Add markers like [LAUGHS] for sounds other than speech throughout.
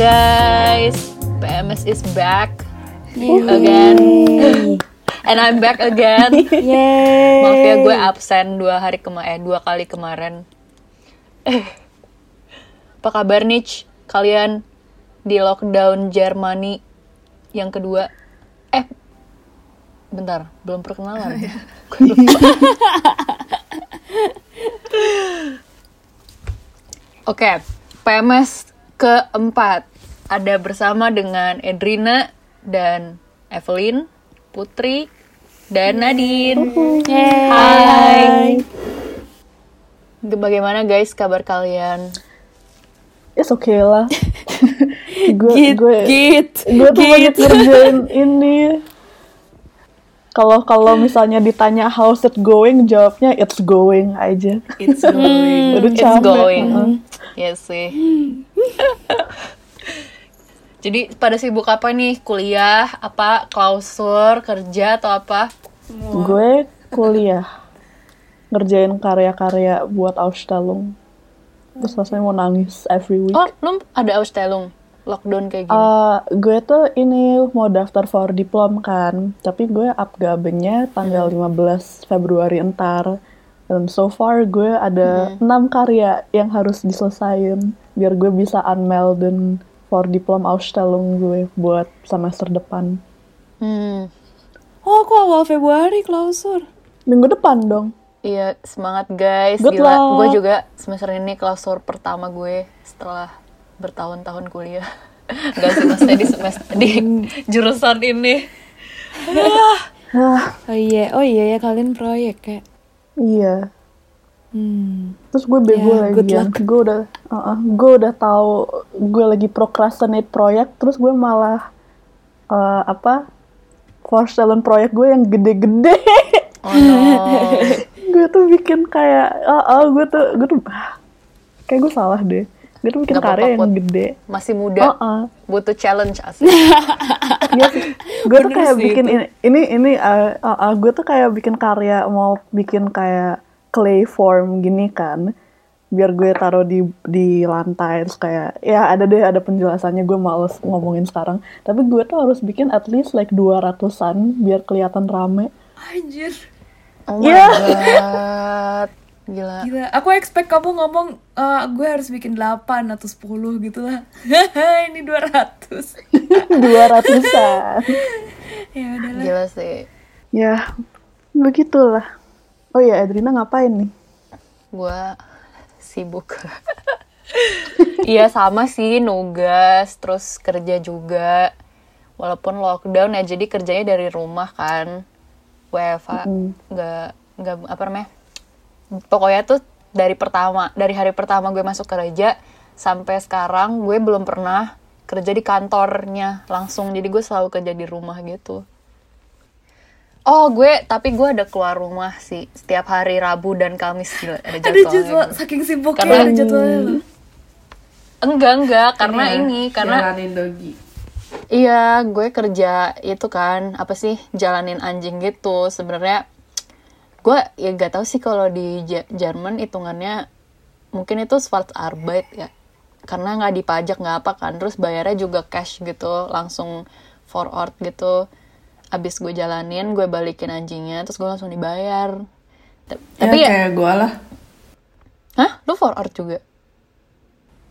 guys, PMS is back again, and I'm back again. Yeay. Maaf ya gue absen dua hari kema eh dua kali kemarin. Eh, apa kabar nih kalian di lockdown Germany yang kedua? Eh, bentar, belum perkenalan. Gue lupa. [LAUGHS] Oke, PMS keempat ada bersama dengan Edrina dan Evelyn, Putri, dan Nadine. Hai. Bagaimana guys kabar kalian? It's okay lah. [LAUGHS] gue Git, gue git, gue tuh lagi git. ngerjain [LAUGHS] ini. Kalau kalau misalnya ditanya how's it going, jawabnya it's going aja. It's going. Udah It's capek. going. Heeh. Iya sih. [LAUGHS] Jadi pada sibuk apa nih? Kuliah, apa klausur, kerja atau apa? Gue kuliah ngerjain karya-karya buat Ausstellung. Terus rasanya mau nangis every week. Oh, lu ada Ausstellung? Lockdown kayak gini. Eh, gue tuh ini mau daftar for diplom kan, tapi gue upgabenya tanggal 15 Februari entar. Dan so far gue ada enam karya yang harus diselesain biar gue bisa unmelden for diplom Ausstellung gue buat semester depan. Hmm. Oh, kok awal Februari klausur? Minggu depan dong. Iya, semangat guys. Good Gila, luck. gue juga semester ini klausur pertama gue setelah bertahun-tahun kuliah. [LAUGHS] Gak sih, maksudnya di semester di jurusan ini. Hah, [LAUGHS] Oh iya, oh iya ya kalian proyek kayak. iya. Hmm. Terus gue bego Ya, lagi yang gue udah uh-uh, gue udah tahu gue lagi procrastinate proyek terus gue malah uh, apa force talent proyek gue yang gede-gede [LAUGHS] Oh no. [LAUGHS] gue tuh bikin kayak uh, uh, gue tuh gue tuh ah, kayak gue salah deh gue tuh bikin apa-apa, karya yang Put. gede Masih muda, uh-uh. butuh challenge asli. [LAUGHS] Iya sih. gue tuh kayak sih bikin itu. ini ini ini uh, uh, uh, gue tuh kayak bikin karya mau bikin kayak clay form gini kan biar gue taruh di di lantai terus kayak ya ada deh ada penjelasannya gue males ngomongin sekarang tapi gue tuh harus bikin at least like 200-an biar kelihatan rame Anjir. Oh my Iya. god. Gila. Gila, aku expect kamu ngomong eh, gue harus bikin 8 atau 10 gitu lah. [LAUGHS] Ini 200. 200-an [LAUGHS] ya udahlah. Gila sih. ya begitulah oh ya Adrina ngapain nih Gua sibuk. [LAUGHS] Iya sama sih nugas, terus kerja juga. Walaupun lockdown ya, jadi kerjanya dari rumah kan. WFA nggak nggak apa namanya? Pokoknya tuh dari pertama, dari hari pertama gue masuk kerja sampai sekarang gue belum pernah kerja di kantornya langsung. Jadi gue selalu kerja di rumah gitu. Oh gue, tapi gue ada keluar rumah sih setiap hari Rabu dan Kamis gila ada Ada jadwalnya jadwal, gitu. saking sibuknya Karena- ada jadwalnya. Enggak enggak karena ya, ini karena jalanin dogi iya gue kerja itu kan apa sih jalanin anjing gitu sebenarnya gue ya gak tahu sih kalau di Jerman hitungannya mungkin itu Schwarzarbeit ya karena nggak dipajak nggak apa kan terus bayarnya juga cash gitu langsung forward gitu abis gue jalanin gue balikin anjingnya terus gue langsung dibayar Ta- tapi ya, ya, kayak gue lah hah lu forward juga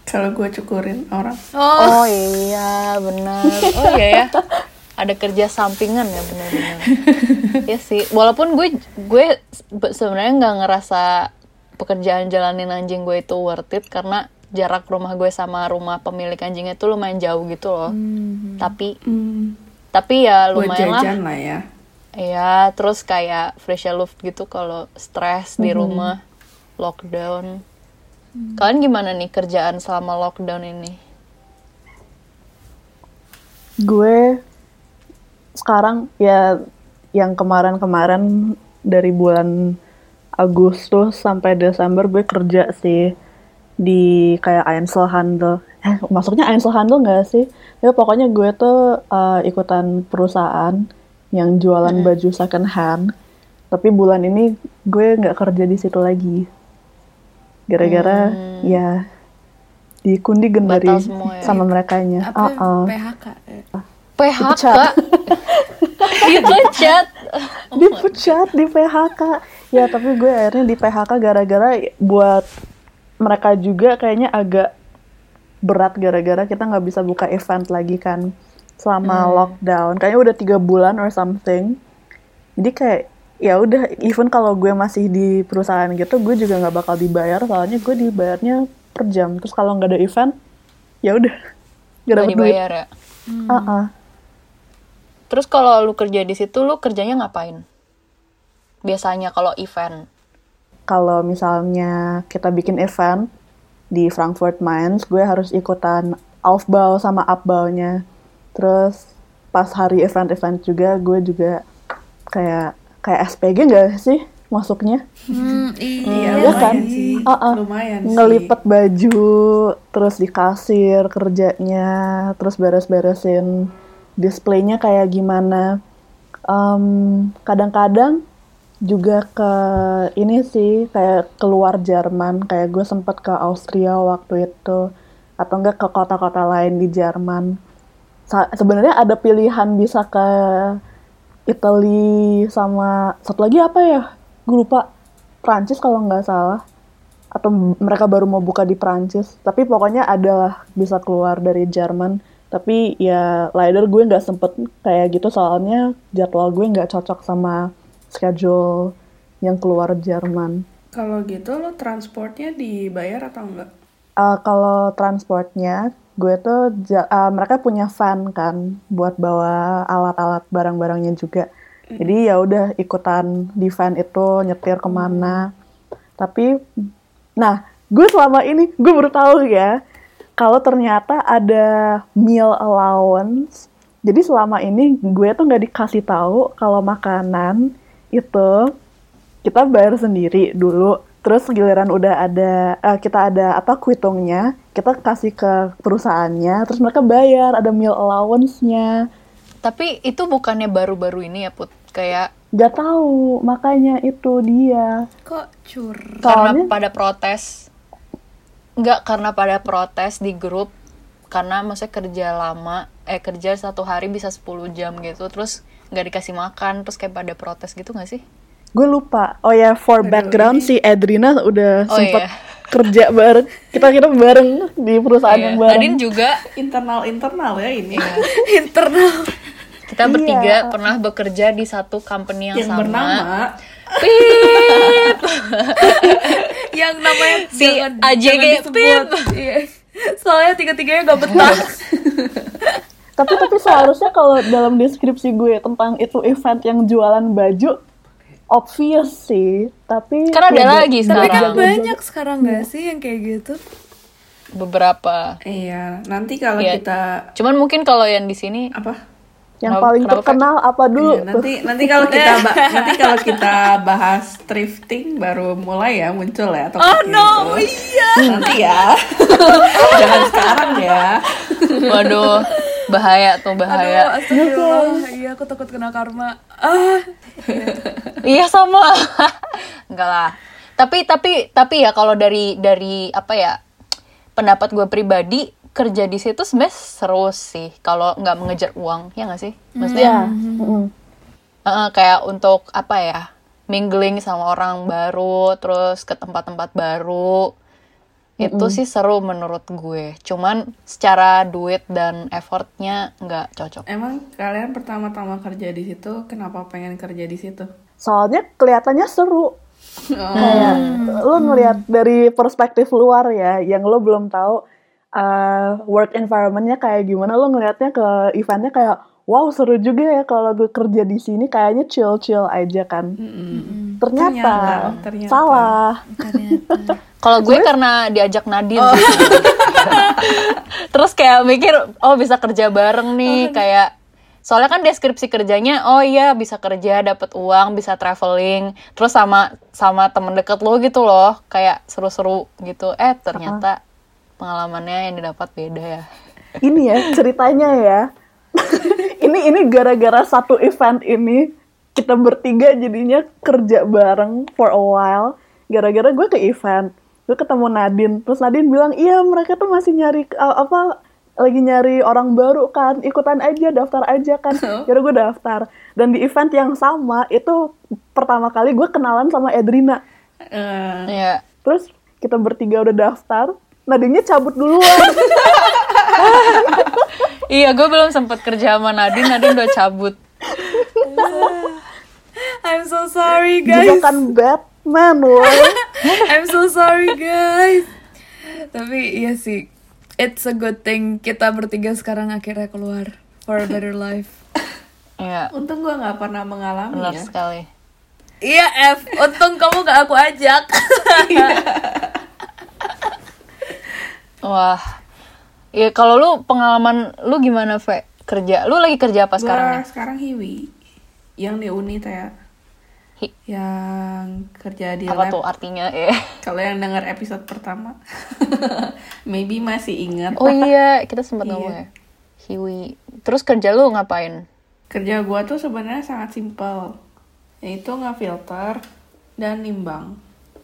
kalau gue cukurin orang Oh, iya, benar. Oh iya ya. [LAUGHS] Ada kerja sampingan ya benar-benar. [LAUGHS] ya sih. Walaupun gue gue be- sebenarnya nggak ngerasa pekerjaan jalanin anjing gue itu worth it karena jarak rumah gue sama rumah pemilik anjingnya itu lumayan jauh gitu loh. Tapi tapi ya buat lumayan lah. jajan lah ya Iya, terus kayak fresh luft gitu kalau stres di rumah, lockdown. Kalian gimana nih kerjaan selama lockdown ini? gue sekarang ya yang kemarin-kemarin dari bulan Agustus sampai Desember gue kerja sih di kayak Einzelhandel. Eh, masuknya Einzelhandel nggak sih? Ya pokoknya gue tuh eh, ikutan perusahaan yang jualan baju second hand. Tapi bulan ini gue nggak kerja di situ lagi. Gara-gara ya dikundigen dari Batal semua ya. sama merekanya. apa Uh-uh. PHK ya? PHK Dipecat. [LAUGHS] dipecat dipecat di PHK ya tapi gue akhirnya di PHK gara-gara buat mereka juga kayaknya agak berat gara-gara kita nggak bisa buka event lagi kan selama lockdown. Kayaknya udah tiga bulan or something. Jadi kayak ya udah even kalau gue masih di perusahaan gitu gue juga nggak bakal dibayar. Soalnya gue dibayarnya per jam. Terus kalau nggak ada event ya udah [LAUGHS] nggak nggak dapet duit. dibayar ya? Uh-uh. terus kalau lu kerja di situ lu kerjanya ngapain? Biasanya kalau event kalau misalnya kita bikin event di Frankfurt Mainz, gue harus ikutan Aufbau sama Abbaunya. Terus pas hari event-event juga, gue juga kayak kayak SPG nggak sih masuknya? Hmm, Iya iya, kan? lumayan sih. Uh-uh. Lumayan sih. Ngelipet baju, terus di kasir kerjanya, terus beres-beresin displaynya kayak gimana. Kadang-kadang juga ke ini sih kayak keluar Jerman. Kayak gue sempet ke Austria waktu itu atau enggak ke kota-kota lain di Jerman. Sebenarnya ada pilihan bisa ke Italy sama satu lagi apa ya? Gue lupa. Prancis kalau nggak salah. Atau mereka baru mau buka di Prancis. Tapi pokoknya adalah bisa keluar dari Jerman. Tapi ya later gue nggak sempet kayak gitu. Soalnya jadwal gue nggak cocok sama schedule yang keluar Jerman. Kalau gitu lo transportnya dibayar atau enggak? Eh, kalau transportnya gue tuh eh, mereka punya van kan buat bawa alat-alat barang-barangnya juga. Jadi ya udah ikutan di van itu nyetir ke mana. Tapi nah gue selama ini gue baru tahu ya kalau ternyata ada meal allowance. Jadi selama ini gue tuh nggak dikasih tahu kalau makanan itu kita bayar sendiri dulu terus giliran udah ada eh, kita ada apa kuitungnya kita kasih ke perusahaannya terus mereka bayar ada meal allowance-nya. Tapi itu bukannya baru-baru ini ya put? Kayak nggak tahu makanya itu dia. Kok cur? karena Soalnya- pada protes. Nggak karena pada protes di grup. Karena maksudnya kerja lama eh kerja satu hari bisa 10 jam gitu terus nggak dikasih makan terus kayak pada protes gitu nggak sih gue lupa oh ya for background si Edrina udah Oh, sempet iya. kerja bareng kita kita bareng di perusahaan Iya. yang bareng Nadine juga Internal-internal ya ini. [LAUGHS] Internal. kita Iya. bertiga pernah bekerja di satu company yang, Yang sama bernama Pip [LAUGHS] yang namanya Si jangan, AJG jangan. Pip. Iya. Soalnya tiga-tiganya gak betah. [LAUGHS] tapi tapi seharusnya kalau dalam deskripsi gue tentang itu event yang jualan baju obvious sih tapi Kan ada lagi Tapi kan sekarang. banyak sekarang gak sih yang kayak gitu? beberapa Iya, nanti kalau Iya. kita cuman mungkin kalau yang di sini apa? Yang Kenapa- paling terkenal apa dulu Iya, nanti nanti kalau [LAUGHS] kita nanti kalau kita bahas thrifting baru mulai ya muncul ya Oh topiknya no, itu. iya. Nanti ya. [LAUGHS] Jangan sekarang ya. waduh bahaya tuh Aduh, bahaya astagfirullah. Iya, aku takut kena karma. Ah, [LAUGHS] Iya sama. Enggak lah. Tapi tapi tapi ya kalau dari dari apa ya pendapat gue pribadi kerja di situ sebenarnya seru sih kalau nggak mengejar uang ya nggak sih? Maksudnya ya mm-mm. eh, kayak untuk apa ya mingling sama orang baru terus ke tempat-tempat baru itu sih seru menurut gue. Cuman secara duit dan effortnya nggak cocok. Emang kalian pertama-tama kerja di situ kenapa pengen kerja di situ? soalnya kelihatannya seru kayak lo ngelihat dari perspektif luar ya yang lo belum tahu uh, work environmentnya kayak gimana lo ngelihatnya ke eventnya kayak wow seru juga ya kalau gue kerja di sini kayaknya chill chill aja kan ternyata, Ternyata, ternyata. salah ternyata. [LAUGHS] Kalau gue karena diajak Nadine. [LAUGHS] Terus kayak mikir, oh bisa kerja bareng nih, kayak soalnya kan deskripsi kerjanya, oh iya bisa kerja, dapat uang, bisa traveling, terus sama sama temen deket lo gitu loh, kayak seru-seru gitu. Eh ternyata pengalamannya yang didapat beda ya. ini ya ceritanya ya. [LAUGHS] Ini ini gara-gara satu event ini kita bertiga jadinya kerja bareng for a while. Gara-gara gue ke event gue ketemu Nadine. Terus Nadine bilang iya mereka tuh masih nyari uh, apa lagi nyari orang baru kan. Ikutan aja daftar aja kan. [LAUGHS] Jadi gue daftar. Dan di event yang sama itu pertama kali gue kenalan sama Edrina. Eh, Iya. terus kita bertiga udah daftar Nadine cabut duluan [LAUGHS] Iya, gue belum sempet kerja sama Nadine, Nadine udah cabut. [LAUGHS] I'm so sorry guys. jebakan Batman woy [LAUGHS] I'm so sorry guys. Tapi iya sih, it's a good thing kita bertiga sekarang akhirnya keluar for a better life. Iya, untung gue nggak pernah mengalami benar ya. sekali. Iya F, untung kamu gak aku ajak. Wah. Ya kalau lu pengalaman lu gimana, Ve? Kerja. Lu lagi kerja apa sekarang Gua nih? sekarang Hiwi yang di Uni ya Hi- yang kerja di Apa lab. tuh artinya? Ya. [LAUGHS] Kalau yang dengar episode pertama, [LAUGHS] maybe masih ingat. Oh iya, kita sempat Iya. ngomong ya. Hiwi. Terus kerja lu ngapain? Kerja gua tuh sebenarnya sangat simpel, yaitu ngefilter dan nimbang.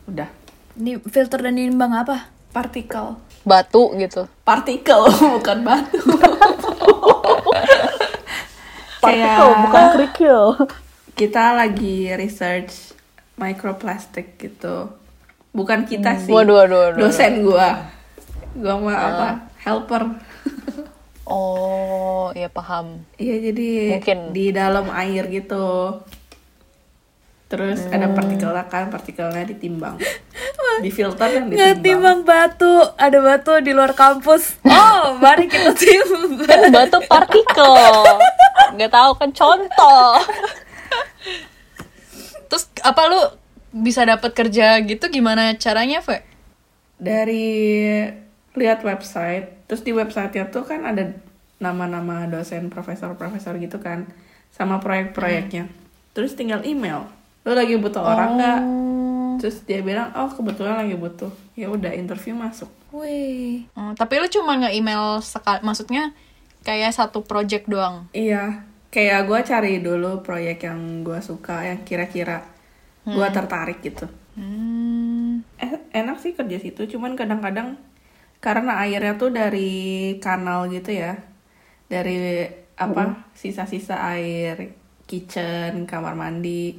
Udah, Ini filter dan nimbang apa? partikel. Batu gitu. Partikel [LAUGHS] bukan batu. [LAUGHS] partikel bukan kerikil kita lagi research microplastic gitu. Bukan kita sih. Waduh, waduh, waduh. Dosen gua. Gua mah apa? Helper. Oh, ya paham. Iya jadi Mungkin. di dalam air gitu. Terus ada partikelnya kan, partikelnya ditimbang. [LAUGHS] Difilter dan Nggak ditimbang. timbang batu, ada batu di luar kampus. Oh, [LAUGHS] mari kita timbang. Kan batu partikel. Nggak tahu kan contoh. [LAUGHS] Terus apa lu bisa dapat kerja gitu gimana caranya, Ve? Dari lihat website, terus di websitenya tuh kan ada nama-nama dosen, profesor-profesor gitu kan, sama proyek-proyeknya. Terus tinggal email, lu lagi butuh orang nggak? Terus dia bilang, oh kebetulan lagi butuh. Ya udah interview masuk. Wih, Oh, tapi lu cuma nge-email sekali, maksudnya kayak satu project doang. Iya, kayak gue cari dulu proyek yang gue suka, yang kira-kira gue tertarik gitu. Hmm. Eh, enak sih kerja situ, cuman kadang-kadang karena airnya tuh dari kanal gitu ya, dari apa sisa-sisa air kitchen, kamar mandi,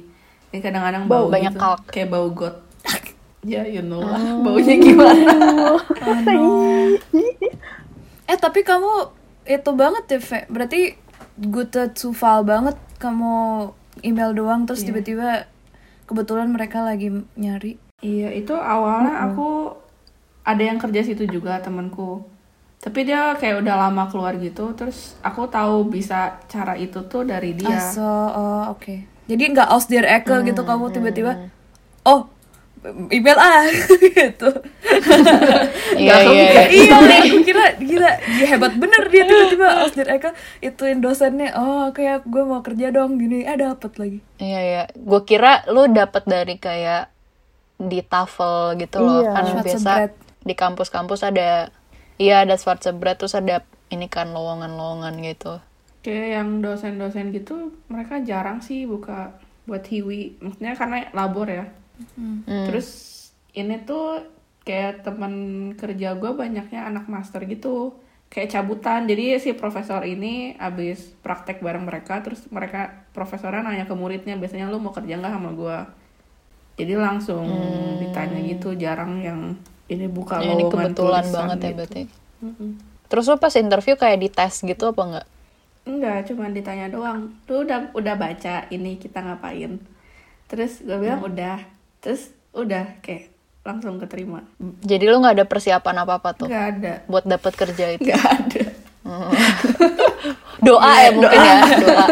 kadang-kadang bau, Banyak gitu, kalk. kayak bau got. [LAUGHS] ya you know lah, baunya gimana? [LAUGHS] eh tapi kamu itu banget ya, Ve. Berarti gute Zufall banget kamu email doang terus tiba-tiba kebetulan mereka lagi nyari. Iya, itu awalnya aku ada yang kerja situ juga temanku. Tapi dia kayak udah lama keluar gitu, terus aku tahu bisa cara itu tuh dari dia. Aso, oh, oke. Jadi nggak aus der Ecke gitu kamu tiba-tiba, oh email ah [LAUGHS] gitu. [LAUGHS] Iya, iya, iya. iya, aku kira gila, dia hebat bener dia tiba-tiba [LAUGHS] aus der Ecke ituin dosennya, oh kayak gue mau kerja dong gini, eh dapet lagi. Iya, iya. Gue kira lu dapat dari kayak di tafel gitu loh. Iya. Kan Schwarze biasa bread. di kampus-kampus ada iya ada Schwarze bread terus ada ini kan lowongan-lowongan gitu. Kayak yang dosen-dosen gitu, mereka jarang sih buka buat hiwi. Maksudnya karena labor ya. Hmm. Terus ini tuh kayak temen kerja gue banyaknya anak master gitu. Kayak cabutan. Jadi si profesor ini abis praktek bareng mereka, terus mereka profesornya nanya ke muridnya, biasanya lu mau kerja nggak sama gue? Jadi langsung ditanya gitu, jarang yang ini buka Ya, ini lowongan kebetulan banget ya gitu. berarti. Mm-mm. Terus lu pas interview kayak di tes gitu apa enggak? Enggak, cuma ditanya doang. Lu udah udah baca ini kita ngapain? Terus gue bilang udah. Terus udah kayak langsung keterima. Jadi lu nggak ada persiapan apa-apa tuh Enggak ada. buat dapat kerja itu? Enggak ada. [LAUGHS] Doa ya mungkin ya, doa.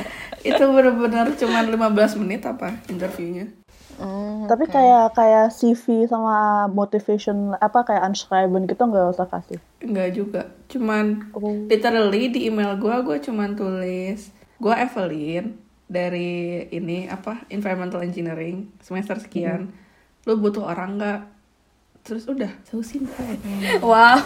[LAUGHS] Itu bener-bener cuma 15 menit apa interviewnya. Hmm, Tapi kayak kayak CV sama motivation apa kayak unscriben gitu nggak usah kasih. Enggak juga. Cuman Oh. literally di email gue gue cuman tulis gue Evelyn dari ini apa environmental engineering semester sekian. Lu butuh orang nggak? Terus udah, so simple. [LAUGHS] Wow.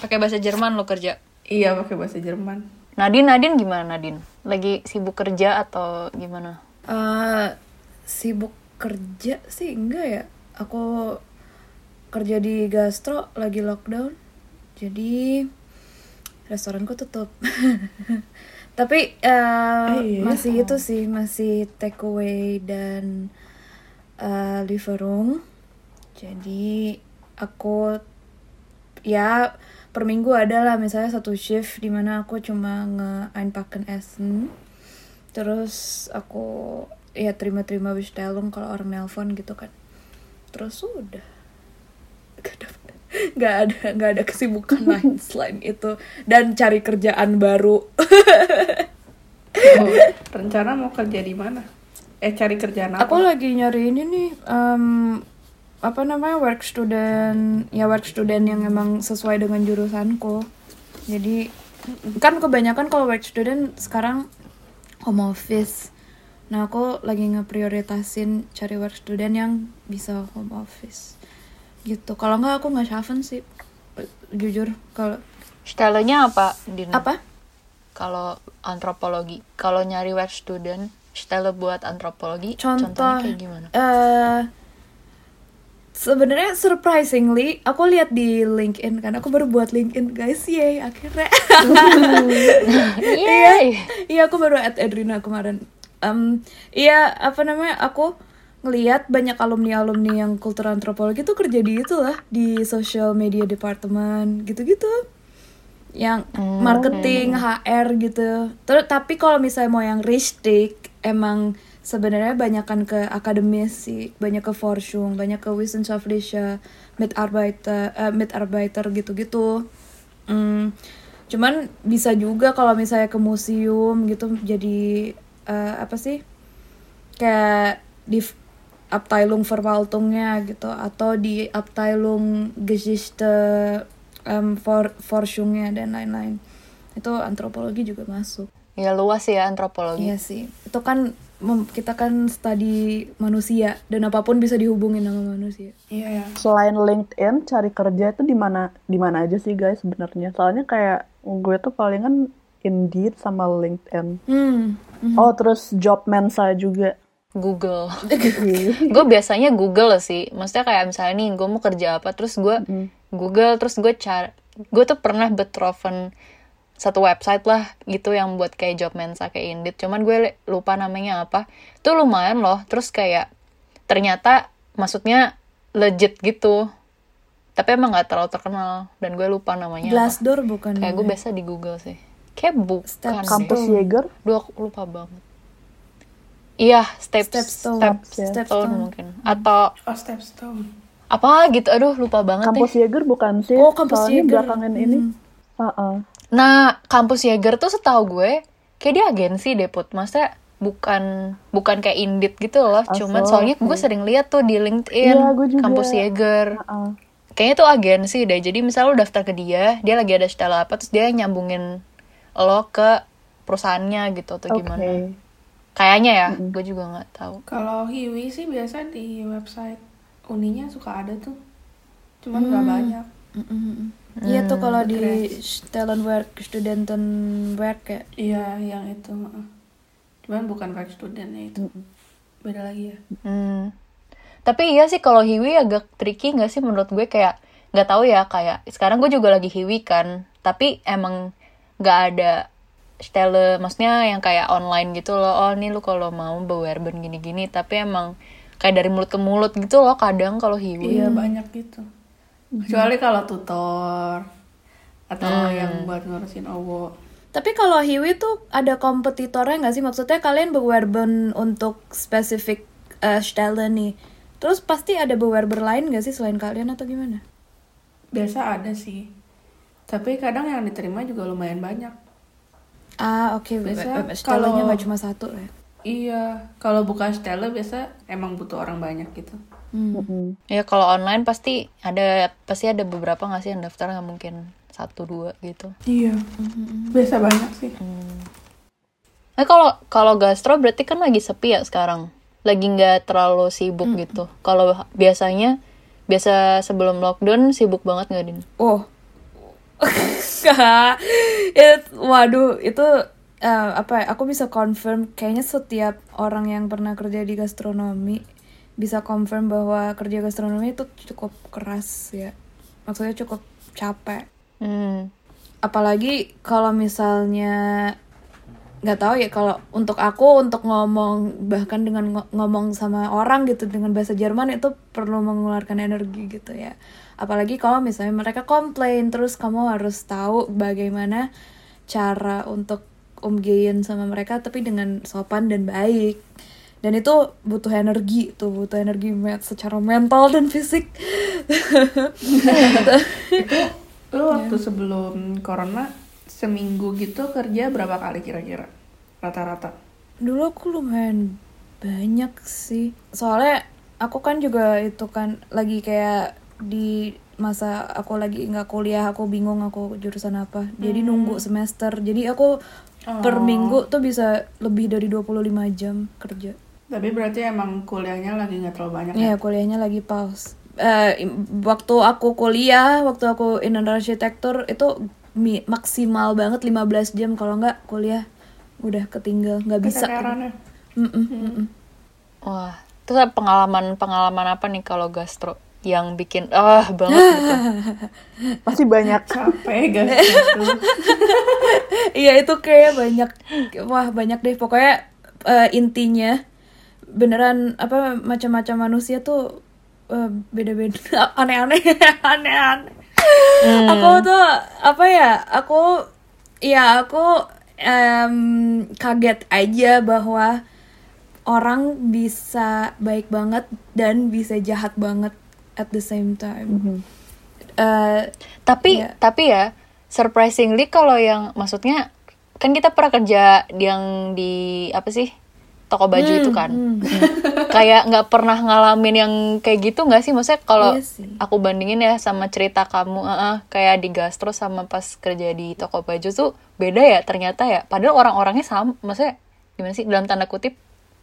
Pakai bahasa Jerman lo kerja. Iya pakai bahasa Jerman. Nadine, Nadine gimana Nadine? Lagi sibuk kerja atau gimana? Eh, sibuk kerja sih? Enggak ya. Aku kerja di gastro lagi lockdown. Jadi restoranku tutup. [LAUGHS] Tapi eh, iya? masih itu sih masih take away dan eh, Lieferung jadi aku ya per minggu ada lah. Misalnya satu shift di mana aku cuma nge-einpacken essen. Terus aku ya terima-terima bestellung kalau orang nelpon gitu kan. Terus udah. [LAUGHS] Gak ada nggak ada nggak ada kesibukan lain [LAUGHS] selain itu. Dan cari kerjaan baru. Oh, [LAUGHS] rencana mau kerja di mana? Eh cari kerjaan apa? aku lagi nyari ini nih em, apa namanya work student. Ya work student yang emang sesuai dengan jurusanku. Jadi kan kebanyakan kalau work student sekarang home office nah aku lagi ngeprioritasin cari work student yang bisa home office. Gitu. Kalau nggak aku nggak schaffen sih. Jujur kalau Stylenya apa, Din? apa? Kalau antropologi, kalau nyari work student, style buat antropologi, contoh contohnya kayak gimana? eh sebenarnya surprisingly aku lihat di LinkedIn kan. Aku baru buat LinkedIn guys. Yay akhirnya. [LAUGHS] Iya iya aku baru add Edrina kemarin Em, iya apa namanya aku ngelihat banyak alumni alumni yang kultur antropologi tuh kerja di itu lah di social media department gitu-gitu. Yang marketing HR gitu. Terus tapi kalau misalnya mau yang ristik emang sebenarnya banyakkan ke akademis sih. Banyak ke Forschung banyak ke Wissenschaftliche Mitarbeiter eh, Mitarbeiter gitu-gitu. Hmm, cuman bisa juga kalau misalnya ke museum gitu jadi eh, apa sih kayak di Abteilung Verwaltungnya gitu atau di Abteilung Geschichte em, For Forschungnya dan lain-lain itu antropologi juga masuk Ya luas ya antropologi. iya sih itu kan mem- kita kan studi manusia dan apa pun bisa dihubungin sama manusia Iya ya. Selain LinkedIn, cari kerja itu di mana di mana aja sih guys sebenarnya? Soalnya kayak gue tuh palingan Indeed sama LinkedIn. hmm Oh, terus job mensa juga. Google. [LAUGHS] gue biasanya Google sih. Maksudnya kayak misalnya nih gue mau kerja apa, terus gue Google, terus gue cari. Gue tuh pernah betrofen satu website lah gitu yang buat kayak job mensa kayak Indeed. Cuman gue lupa namanya apa. Itu lumayan loh. Terus kayak ternyata maksudnya legit gitu. Tapi emang nggak terlalu terkenal dan gue lupa namanya apa. Glassdoor bukan Kayak gue biasa di Google sih. Kayak bukan Step deh. Kampus Jaeger. Duh aku lupa banget. Iya, step Stepstone. step ya. stone mungkin. Atau Oh Stepstone. apa gitu. Aduh, lupa banget Kampus deh. Jaeger bukan sih? Oh, kampus Soalnya Jaeger. belakangan ini. Heeh. Nah, kampus Jaeger tuh setahu gue kayak dia agensi deh, Put. Maksudnya bukan bukan kayak Indeed gitu loh. Cuman so, soalnya gue sering lihat tuh di LinkedIn gue juga. kampus Jaeger. Heeh. Kayaknya tuh agensi deh. Jadi misal lo daftar ke dia, dia lagi ada style apa, terus dia nyambungin lo ke perusahaannya gitu atau Oke. gimana. Kayaknya ya, gue juga nggak tahu. Kalau Hiwi sih biasa di website uninya suka ada tuh. Cuman nggak banyak. Mm-mm. Iya tuh kalau di Stellenwerk, Studentenwerk ya. Iya, yang itu. Cuman bukan work student ya itu. Beda lagi ya. Hmm. Tapi iya sih kalau hiwi agak tricky nggak sih menurut gue kayak nggak tahu ya kayak sekarang gue juga lagi hiwi kan tapi emang nggak ada style maksudnya yang kayak online gitu loh oh ini lu kalau mau bewerben gini-gini tapi emang kayak dari mulut ke mulut gitu loh kadang kalau hiwi Iya, banyak gitu. Kecuali kalau tutor atau yang buat ngurusin owo. Tapi kalau Hiwi tuh ada kompetitornya nggak sih? Maksudnya kalian bewerben untuk spesifik eh, style nih. Terus pasti ada bewerber lain nggak sih selain kalian atau gimana? Biasa ada sih. Tapi kadang yang diterima juga lumayan banyak. Ah oke, Biasa okay. stylenya kalau- nggak cuma satu ya. Iya, kalau bukan style biasa emang butuh orang banyak gitu. Hmm. Ya kalau online pasti ada pasti ada beberapa nggak sih yang daftar nggak mungkin satu dua gitu Iya. Biasa banyak sih. Nah kalau kalau gastro berarti kan lagi sepi ya sekarang. Lagi nggak terlalu sibuk gitu. Kalau biasanya biasa sebelum lockdown sibuk banget nggak din? Oh. [LAUGHS] It- waduh, itu eh, apa ya? Aku bisa confirm kayaknya setiap orang yang pernah kerja di gastronomi bisa confirm bahwa kerja gastronomi itu cukup keras ya maksudnya cukup capek Hmm. apalagi kalau misalnya nggak tahu ya kalau untuk aku untuk ngomong bahkan dengan ngo- ngomong sama orang gitu dengan bahasa Jerman itu perlu mengeluarkan energi gitu ya apalagi kalau misalnya mereka komplain terus kamu harus tahu bagaimana cara untuk umgein sama mereka tapi dengan sopan dan baik dan itu butuh energi tuh butuh energi secara mental dan fisik Lu [LAUGHS] waktu sebelum corona seminggu gitu kerja berapa kali kira-kira rata-rata? Dulu aku lumayan banyak sih. Soalnya aku kan juga itu kan lagi kayak di masa aku lagi nggak kuliah, aku bingung aku jurusan apa. Jadi nunggu semester. Jadi aku per minggu tuh bisa lebih dari 25 jam kerja. Tapi berarti emang kuliahnya lagi nggak terlalu banyak ya? Iya, kuliahnya lagi pause. Eh, im- waktu aku kuliah, waktu aku in arsitektur itu mi- maksimal banget 15 jam kalau nggak kuliah udah ketinggal, nggak bisa. Keteteran ya? Mm-mm, mm-mm. Wah, terus ada pengalaman-pengalaman apa nih kalau gastro yang bikin ah banget gitu? [LAUGHS] Pasti banyak. Capek itu? [LAUGHS] Iya itu kayak banyak wah banyak deh pokoknya eh, intinya beneran apa macam-macam manusia tuh eh, beda-beda [LAUGHS] aneh-aneh aneh-aneh. Aku tuh apa ya aku ya aku em, kaget aja bahwa orang bisa baik banget dan bisa jahat banget at the same time. Eh, Tapi Iya. tapi ya surprisingly kalau yang maksudnya kan kita pernah kerja yang di apa sih toko baju Hmm, itu kan [LAUGHS] kayak nggak pernah ngalamin yang kayak gitu nggak sih maksudnya kalau Iya sih. aku bandingin ya sama cerita kamu eh, eh, kayak di gastro sama pas kerja di toko baju tuh beda ya ternyata ya padahal orang-orangnya sama maksudnya gimana sih dalam tanda kutip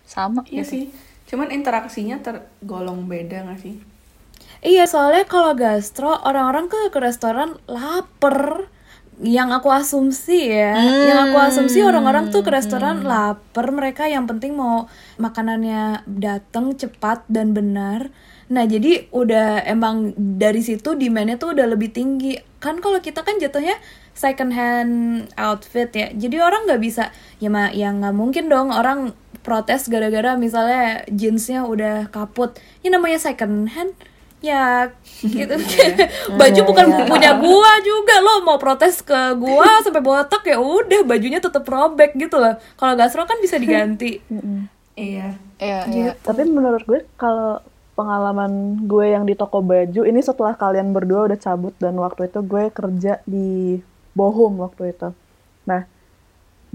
sama Iya gitu. sih. Cuman interaksinya tergolong beda gak sih? Iya, soalnya kalau gastro orang-orang ke ke restoran lapar. Yang aku asumsi ya, yang aku asumsi orang-orang tuh ke restoran lapar. Mereka yang penting mau makanannya datang cepat dan benar. Nah, jadi udah emang dari situ demandnya tuh udah lebih tinggi. Kan kalau kita kan jatuhnya second hand outfit ya. Jadi orang nggak bisa ya ma yang nggak mungkin dong orang protes gara-gara misalnya jeansnya udah kaput. Ya namanya second hand ya [LAUGHS] gitu [LAUGHS] baju bukan punya gua juga lo mau protes ke gua [LAUGHS] sampai botak ya udah bajunya tetap robek gitu loh kalau gastro kan bisa diganti Iya. Iya, iya. Tapi menurut gue kalau pengalaman gue yang di toko baju ini setelah kalian berdua udah cabut dan waktu itu gue kerja di Bohum waktu itu. Nah,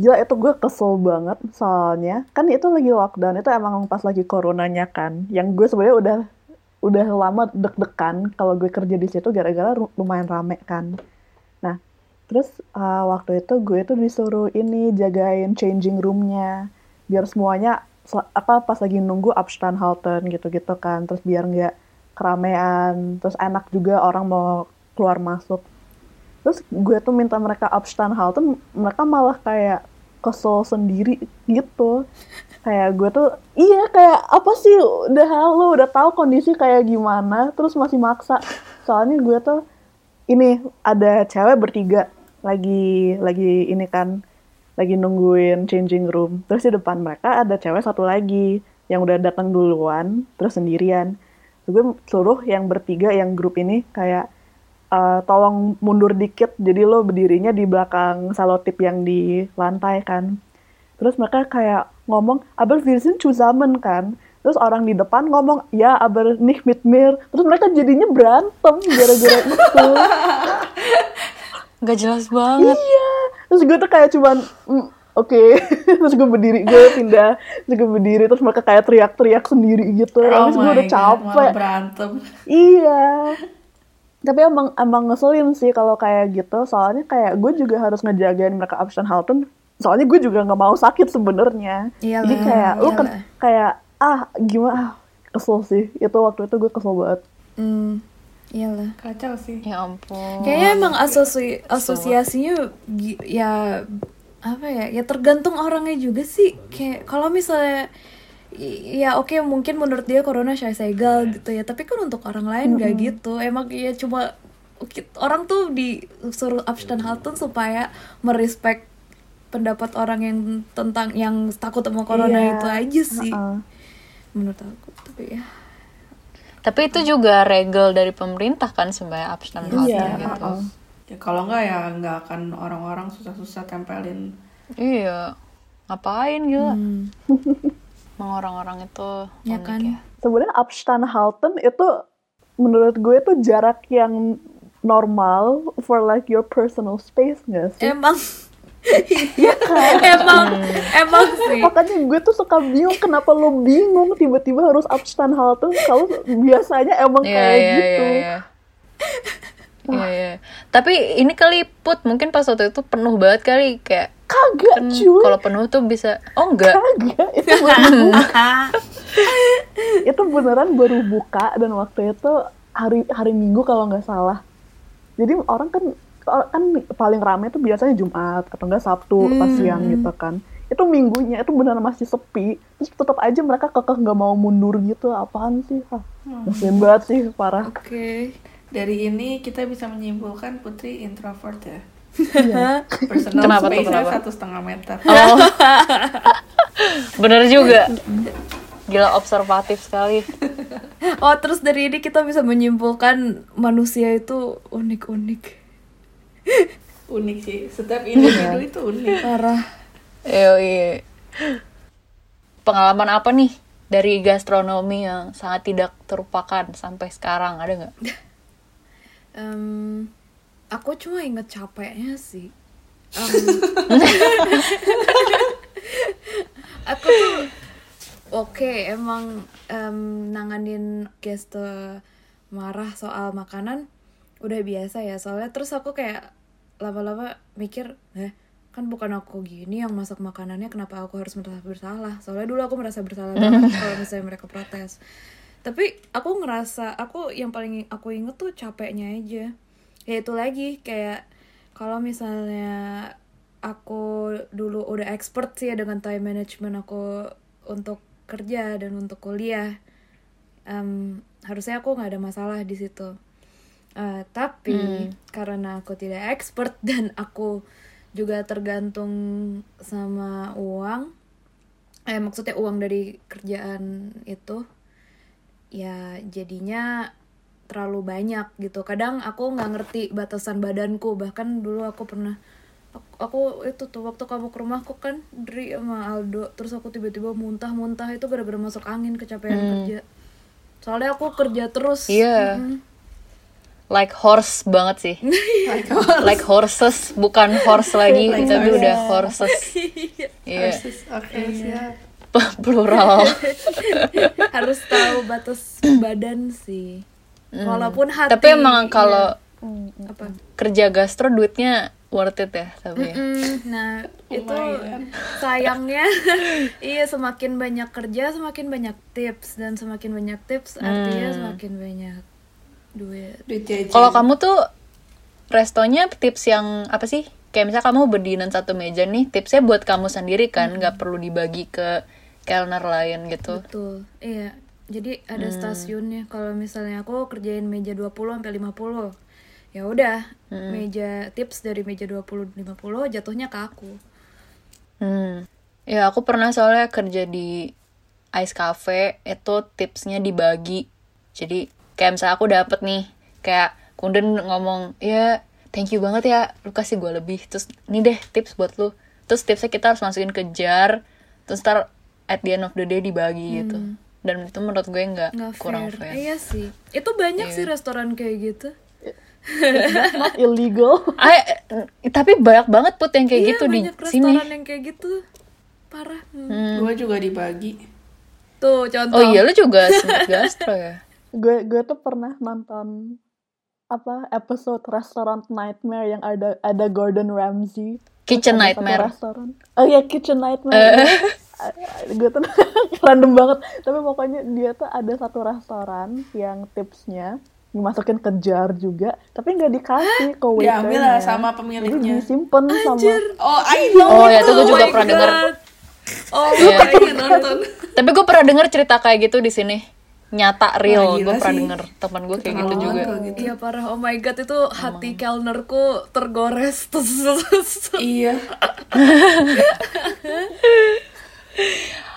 gila itu gue kesel banget soalnya kan itu lagi lockdown itu emang pas lagi coronanya kan. Yang gue sebenarnya udah udah lama deg-degan kalau gue kerja di situ gara-gara lumayan rame kan. Nah, terus uh, waktu itu gue tuh disuruh ini jagain changing roomnya biar semuanya apa pas lagi nunggu Abstandhalten gitu-gitu kan terus biar nggak keramaian terus enak juga orang mau keluar masuk terus gue tuh minta mereka Abstandhalten mereka malah kayak kesel sendiri gitu. Kayak gue tuh iya kayak apa sih udah halo udah tahu kondisi kayak gimana terus masih maksa. Soalnya gue tuh ini ada cewek bertiga lagi lagi ini kan lagi nungguin changing room. Terus di depan mereka ada cewek satu lagi yang udah datang duluan terus sendirian. Terus gue suruh yang bertiga yang grup ini kayak "Eh, tolong mundur dikit jadi lo berdirinya di belakang salotip yang di lantai kan. Terus mereka kayak ngomong aber wir sind zusammen kan. Terus orang di depan ngomong ya aber nicht mit mir. Terus mereka jadinya berantem gara-gara itu. [LAUGHS] Nggak jelas banget. Iya. Terus gue tuh kayak cuman "Mm, oke. [LAUGHS] Terus gue berdiri gue pindah. Terus gue berdiri terus mereka kayak teriak-teriak sendiri gitu. Oh terus gue udah God, capek. berantem. iya tapi emang emang ngeselin sih kalau kayak gitu. Soalnya kayak gue juga harus ngejagain mereka Halton. Soalnya gue juga nggak mau sakit sebenarnya. Iyalah, jadi kayak lu kan kayak ah gimana? Ah, kesel sih. Itu waktu itu gue kesel banget. Hmm iyalah Kacau sih. ya ampun. Kayaknya emang asosi asosiasinya ya apa ya ya tergantung orangnya juga sih. Kayak kalau misalnya ya oke mungkin menurut dia corona shy segal gitu ya tapi kan untuk orang lain nggak gitu emang ya cuma orang tuh disuruh Abstanhalten supaya merespek pendapat orang yang tentang yang takut sama corona Iya. itu aja sih Heeh. menurut aku tapi ya Tapi itu juga regel dari pemerintah kan sebenarnya abstain Iya, gitu. heeh. Ya kalau nggak ya nggak akan orang-orang susah-susah tempelin. Iya. Ngapain gila? hmm, [LAUGHS] Emang orang-orang itu Ya unik kan? ya. Sebenarnya Abstanhalten itu menurut gue itu jarak yang normal for like your personal space nggak sih? emang Iya [LAUGHS] emang emang sih Makanya gue tuh suka bingung kenapa lo bingung tiba-tiba harus Abstanhalten kalau biasanya emang Iya, kayak iya, gitu. iya, iya. Iya. Tapi ini kali put mungkin pas waktu itu penuh banget kali kayak Kagak kan cuy, kalau penuh tuh bisa oh enggak kagak. Itu baru buka. [LAUGHS] itu beneran baru buka dan waktu itu hari hari Minggu kalau nggak salah. Jadi orang kan kan paling ramai itu biasanya Jumat atau enggak Sabtu pas siang gitu kan. Itu minggunya itu beneran masih sepi. Terus tetap aja mereka kekeh nggak mau mundur gitu. Apaan sih? Ah, ngeselin banget sih parah. oke Dari ini kita bisa menyimpulkan Putri introvert ya. Iya. Personal Kenapa tuh, kenapa? satu setengah meter. oh bener juga gila observatif sekali oh terus dari ini kita bisa menyimpulkan manusia itu unik-unik Unik sih. Setiap individu itu unik. parah Yoi. pengalaman apa nih dari gastronomi yang sangat tidak terlupakan sampai sekarang ada nggak Em, aku cuma inget capeknya sih. Em, [LAUGHS] aku tuh oke emang em, nanganin guest marah soal makanan udah biasa ya. Soalnya terus aku kayak lama-lama mikir eh kan bukan aku gini yang masak makanannya kenapa aku harus merasa bersalah? Soalnya dulu aku merasa bersalah banget [LAUGHS] kalau misalnya mereka protes tapi aku ngerasa aku yang paling aku inget tuh capeknya aja. Ya itu lagi kayak kalau misalnya aku dulu udah expert sih ya dengan time management aku untuk kerja dan untuk kuliah em, harusnya aku nggak ada masalah di situ. Eh, tapi karena aku tidak expert [LAUGHS] dan aku juga tergantung sama uang eh maksudnya uang dari kerjaan itu ya jadinya terlalu banyak gitu. Kadang aku nggak ngerti batasan badanku. Bahkan dulu aku pernah aku, aku itu tuh waktu kamu ke rumahku kan Dri sama Aldo terus aku tiba-tiba muntah-muntah itu gara-gara masuk angin kecapean kerja. Soalnya aku kerja terus. Iya. Mm-mm. like horse banget sih. [LAUGHS] Like horses bukan horse lagi. Tapi udah horses. [LAUGHS] Iya. Persis. Oke, siap. [LAUGHS] plural. [LAUGHS] Harus tahu batas badan sih. Walaupun hati tapi emang kalau iya. apa? kerja gastro duitnya worth it ya tapi ya. Mm, nah itu Lumayan. [LAUGHS] sayangnya iya semakin banyak kerja semakin banyak tips. Dan semakin banyak tips artinya semakin banyak duit. Duit kalau kamu tuh restonya tips yang apa sih? Kayak misalnya kamu berdirian satu meja nih tipsnya buat kamu sendiri kan nggak perlu dibagi ke kelner lain gitu. Betul. Iya jadi ada stasiunnya. Kalau misalnya aku kerjain meja 20 sampai 50 ya udah meja tips dari meja 20 50 jatuhnya ke aku. Hmm. Ya aku pernah soalnya kerja di Ice Cafe itu tipsnya dibagi. Jadi kayak misalnya aku dapet nih kayak Kunden ngomong ya thank you banget ya lu kasih gue lebih. Terus ini deh tips buat lu. Terus tipsnya kita harus masukin ke jar. Terus ntar at the end of the day dibagi gitu dan itu menurut gue nggak kurang fair. fair. iya sih itu banyak sih restoran kayak gitu not [LAUGHS] illegal. Ah, eh, tapi banyak banget put yang kayak iya, gitu di banyak sini. restoran yang kayak gitu parah Hmm. Gue juga dibagi. tuh contoh Oh iya lu juga sempet [LAUGHS] gastro ya? gue gue tuh pernah nonton apa episode Restaurant Nightmare yang ada ada Gordon Ramsay Kitchen Nightmare. restoran. oh iya Kitchen Nightmare [LAUGHS] gue tuh [LAUGHS] random banget tapi pokoknya dia tuh ada satu restoran yang tipsnya dimasukin ke jar juga tapi nggak dikasih ke [GASPS] waiternya Diambil lah sama jadi pemiliknya. disimpan sama Oh, I [LAUGHS] know. Oh ya, itu gue Oh juga my pernah denger. God. Oh, [LAUGHS] Iya. nonton. Tapi gue pernah denger cerita kayak gitu di sini. Nyata real, gila gue pernah denger teman gue kayak gitu juga. gitu. Iya parah. Oh my god itu hati Kellnerku tergores. Iya.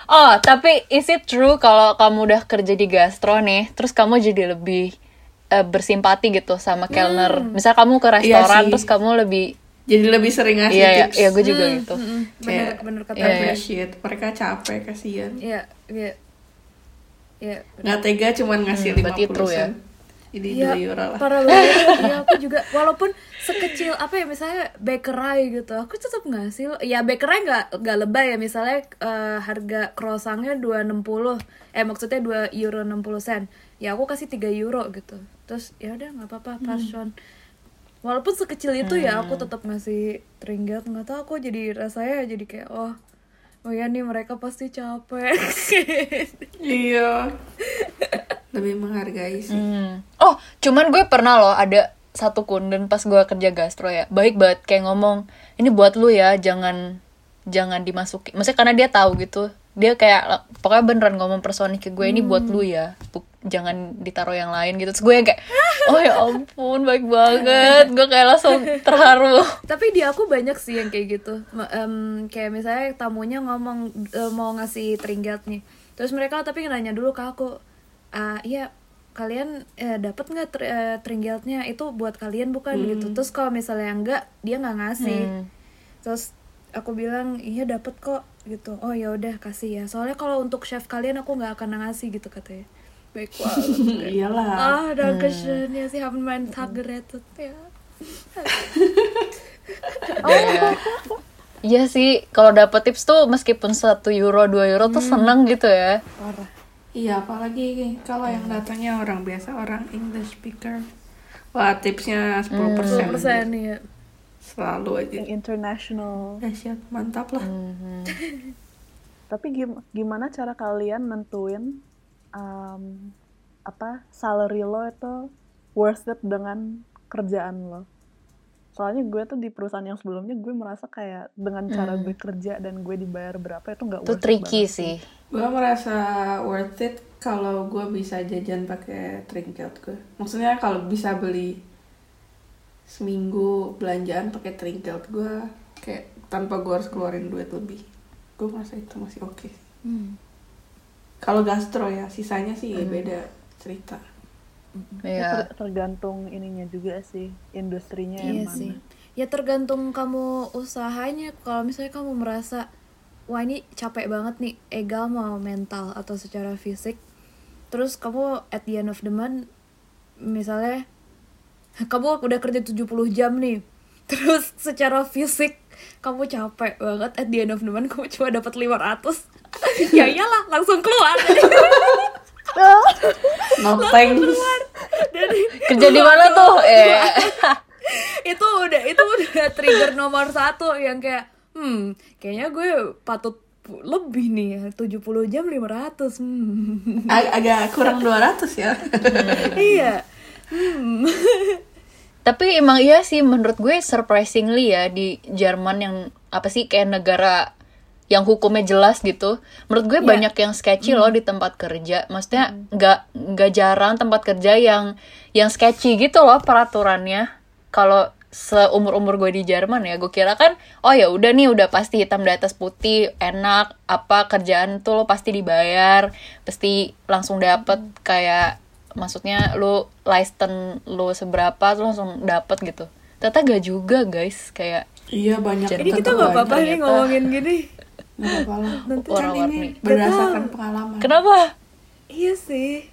Oh, tapi is it true kalau kamu udah kerja di gastro nih, terus kamu jadi lebih eh, bersimpati gitu sama kelner. Misal kamu ke Iya restoran, sih. terus kamu lebih, Jadi lebih sering ngasih iya, iya, tips. iya, gue juga gitu. bener Kayak bener kata Iya, iya. Mereka capek, kasihan. Iya iya iya. Nggak tega cuman ngasih Hmm, berarti 50 true ya. Ini Iya, 2 euro lah. parah banget. [LAUGHS] Iya, aku juga walaupun sekecil apa ya misalnya bakery gitu, aku tetap ngasih. Ya bakery nggak nggak lebay ya misalnya eh, harga croissantnya 260 eh maksudnya 2 euro 60 sen. Ya aku kasih 3 euro gitu. Terus ya udah nggak apa-apa passion. Walaupun sekecil itu ya aku tetap ngasih tringat nggak tahu aku jadi rasanya jadi kayak oh oh ya nih mereka pasti capek. [LAUGHS] Iya. Lebih menghargai sih. Hmm. Oh, cuman gue pernah loh ada satu kunden pas gue kerja gastro ya, baik banget kayak ngomong, ini buat lu ya, jangan jangan dimasuki. Maksudnya karena dia tahu gitu, dia kayak pokoknya beneran ngomong personik ke gue ini buat lu ya, Bu- jangan ditaruh yang lain gitu. Terus gue yang kayak, [LAUGHS] oh ya ampun, baik banget. Gue kayak langsung [LAUGHS] terharu. tapi di aku banyak sih yang kayak gitu em, kayak misalnya tamunya ngomong eh, mau ngasih tringat nih terus mereka tapi nanya dulu ke aku ah iya kalian eh, dapat nggak tr eh, tringgatnya itu buat kalian bukan? Gitu. Terus kalau misalnya enggak dia nggak ngasih. Hmm. terus aku bilang iya dapat kok. Gitu. Oh ya udah kasih ya. Soalnya kalau untuk chef kalian aku nggak akan ngasih gitu katanya. Baik banget [LAUGHS] Iyalah. ah dankeschön ya sih [LAUGHS] haben mein Tag gerettet ya. Iya. Iya. Sih, kalau dapet tips tuh meskipun satu euro, 2 euro tuh seneng gitu ya. parah Iya, apalagi kalau yang datangnya orang biasa, orang English speaker. Wah, tipsnya 10%. 10% persen ya Selalu aja. Yang international. Dahsyat, mantap lah. Hmm. [LAUGHS] Tapi gim- gimana cara kalian nentuin um, apa salary lo itu worth it dengan kerjaan lo? Soalnya gue tuh di perusahaan yang sebelumnya gue merasa kayak dengan cara gue kerja dan gue dibayar berapa itu nggak worth it tricky banget sih. Gue merasa worth it kalau gue bisa jajan pakai trinket gue. Maksudnya kalau bisa beli seminggu belanjaan pakai trinket gue, kayak tanpa gue harus keluarin duit lebih. Gue merasa itu masih oke. Kalau gastro ya, sisanya sih beda cerita. Iya. Ter- tergantung ininya juga sih industrinya yang Iya mana. sih. Ya tergantung kamu usahanya. Kalau misalnya kamu merasa wah ini capek banget nih, egal mau mental atau secara fisik. Terus kamu at the end of the month misalnya [LAUGHS] kamu udah kerja 70 jam nih. [LAUGHS] Terus secara fisik kamu capek banget at the end of the month kamu cuma dapat 500. [LAUGHS] ya iyalah, langsung keluar. [LAUGHS] No thanks. Dari Kerja di mana tuh? Eh. [LAUGHS] itu udah itu udah trigger nomor satu yang kayak hmm kayaknya gue patut lebih nih ya 70 jam 500 hmm. Ag- agak kurang 200 ya. [LAUGHS] iya hmm. Tapi emang iya sih menurut gue surprisingly ya di Jerman yang apa sih kayak negara yang hukumnya jelas gitu. Menurut gue banyak yang sketchy loh di tempat kerja. Maksudnya nggak nggak jarang tempat kerja yang yang sketchy gitu loh peraturannya. Kalau seumur umur gue di Jerman ya, gue kira kan oh ya udah nih udah pasti hitam di atas putih enak apa kerjaan tuh lo pasti dibayar pasti langsung dapet kayak maksudnya lu license lu seberapa lu langsung dapet gitu ternyata gak juga guys kayak Iya banyak. Jadi ini kita nggak apa-apa nih ngomongin gini Nggak apa-apa lah. Nanti kan ini berdasarkan pengalaman. kenapa? Iya sih.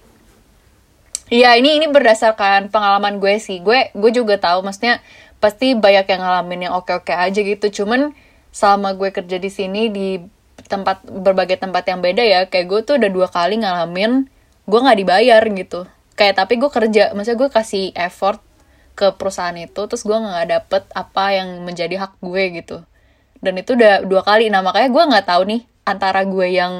Iya ini ini berdasarkan pengalaman gue sih. Gue gue juga tahu maksudnya pasti banyak yang ngalamin yang oke oke aja gitu. Cuman selama gue kerja di sini di tempat berbagai tempat yang beda ya kayak gue tuh udah dua kali ngalamin gue nggak dibayar gitu. Kayak tapi gue kerja maksudnya gue kasih effort ke perusahaan itu terus gue nggak dapet apa yang menjadi hak gue gitu dan itu udah dua kali nah makanya gue nggak tahu nih antara gue yang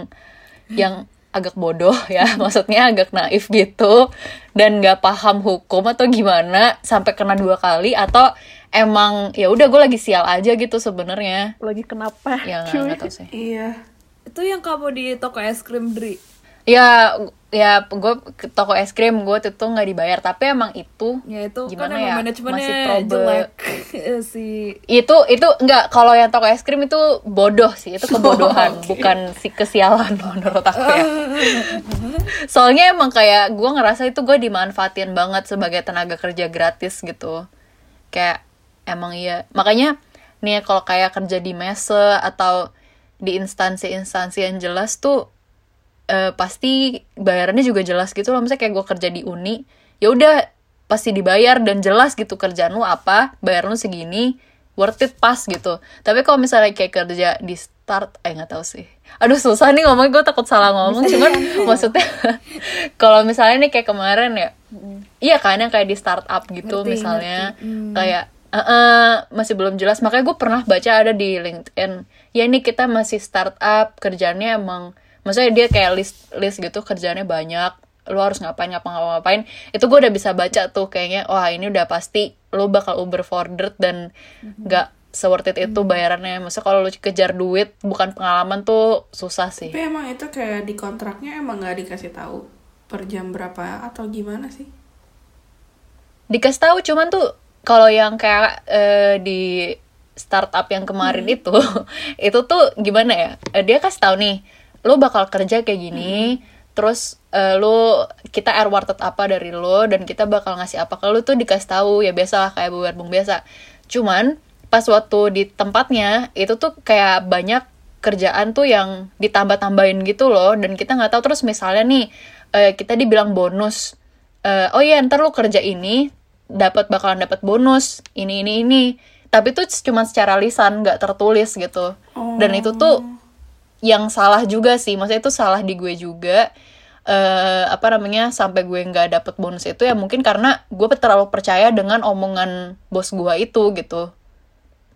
yang agak bodoh ya [LAUGHS] maksudnya agak naif gitu dan nggak paham hukum atau gimana sampai kena dua kali atau emang ya udah gue lagi sial aja gitu sebenarnya Lagi kenapa? ya nggak nggak tahu sih Iya. itu yang kamu di toko es krim Dri Ya, ya gue ke toko es krim gue tuh tuh nggak dibayar, tapi emang itu ya itu Gimana kan ya, masih probe- jelek [LAUGHS] si itu itu nggak kalau yang toko es krim itu bodoh sih itu kebodohan [LAUGHS] bukan si kesialan [LAUGHS] menurut aku ya. Soalnya emang kayak gue ngerasa itu gue dimanfaatin banget sebagai tenaga kerja gratis gitu. Kayak emang iya. Makanya nih kalau kayak kerja di mese atau di instansi-instansi yang jelas tuh eh, pasti bayarannya juga jelas gitu loh. Misalnya kayak gue kerja di uni ya udah pasti dibayar dan jelas gitu kerjaan lu apa bayar lu segini worth it pas gitu. Tapi kalau misalnya kayak kerja di start eh nggak tahu sih. Aduh susah nih ngomong gue takut salah ngomong. Cuman maksudnya [LAUGHS] kalau misalnya nih kayak kemarin ya iya kan yang kayak di startup gitu Ngerti, misalnya. ngerti. Hmm. kayak eh, eh, masih belum jelas. Makanya gue pernah baca ada di LinkedIn ya ini kita masih startup kerjanya emang maksudnya dia kayak list list gitu kerjanya banyak lu harus ngapain ngapain ngapain itu gue udah bisa baca tuh kayaknya wah ini udah pasti lu bakal uber forward dan nggak seworth it itu bayarannya. Maksudnya kalau lu kejar duit bukan pengalaman tuh susah sih. Tapi emang itu kayak di kontraknya emang nggak dikasih tahu per jam berapa atau gimana sih? dikasih tahu cuman tuh kalau yang kayak eh, di startup yang kemarin itu [LAUGHS] itu tuh gimana ya? Eh, dia kasih tahu nih lo bakal kerja kayak gini terus eh, lo kita airworthed apa dari lo dan kita bakal ngasih apa ke lo tuh dikasih tahu ya biasa lah kayak berbung biasa. Cuman pas waktu di tempatnya itu tuh kayak banyak kerjaan tuh yang ditambah-tambahin gitu loh dan kita nggak tahu terus misalnya nih eh, kita dibilang bonus eh, oh iya ntar lu kerja ini dapat bakalan dapat bonus ini ini ini. Tapi tuh cuma secara lisan nggak tertulis gitu. Dan itu tuh yang salah juga sih. Maksudnya itu salah di gue juga. Eh apa namanya sampai gue nggak dapet bonus itu ya mungkin karena gue terlalu percaya dengan omongan bos gue itu gitu.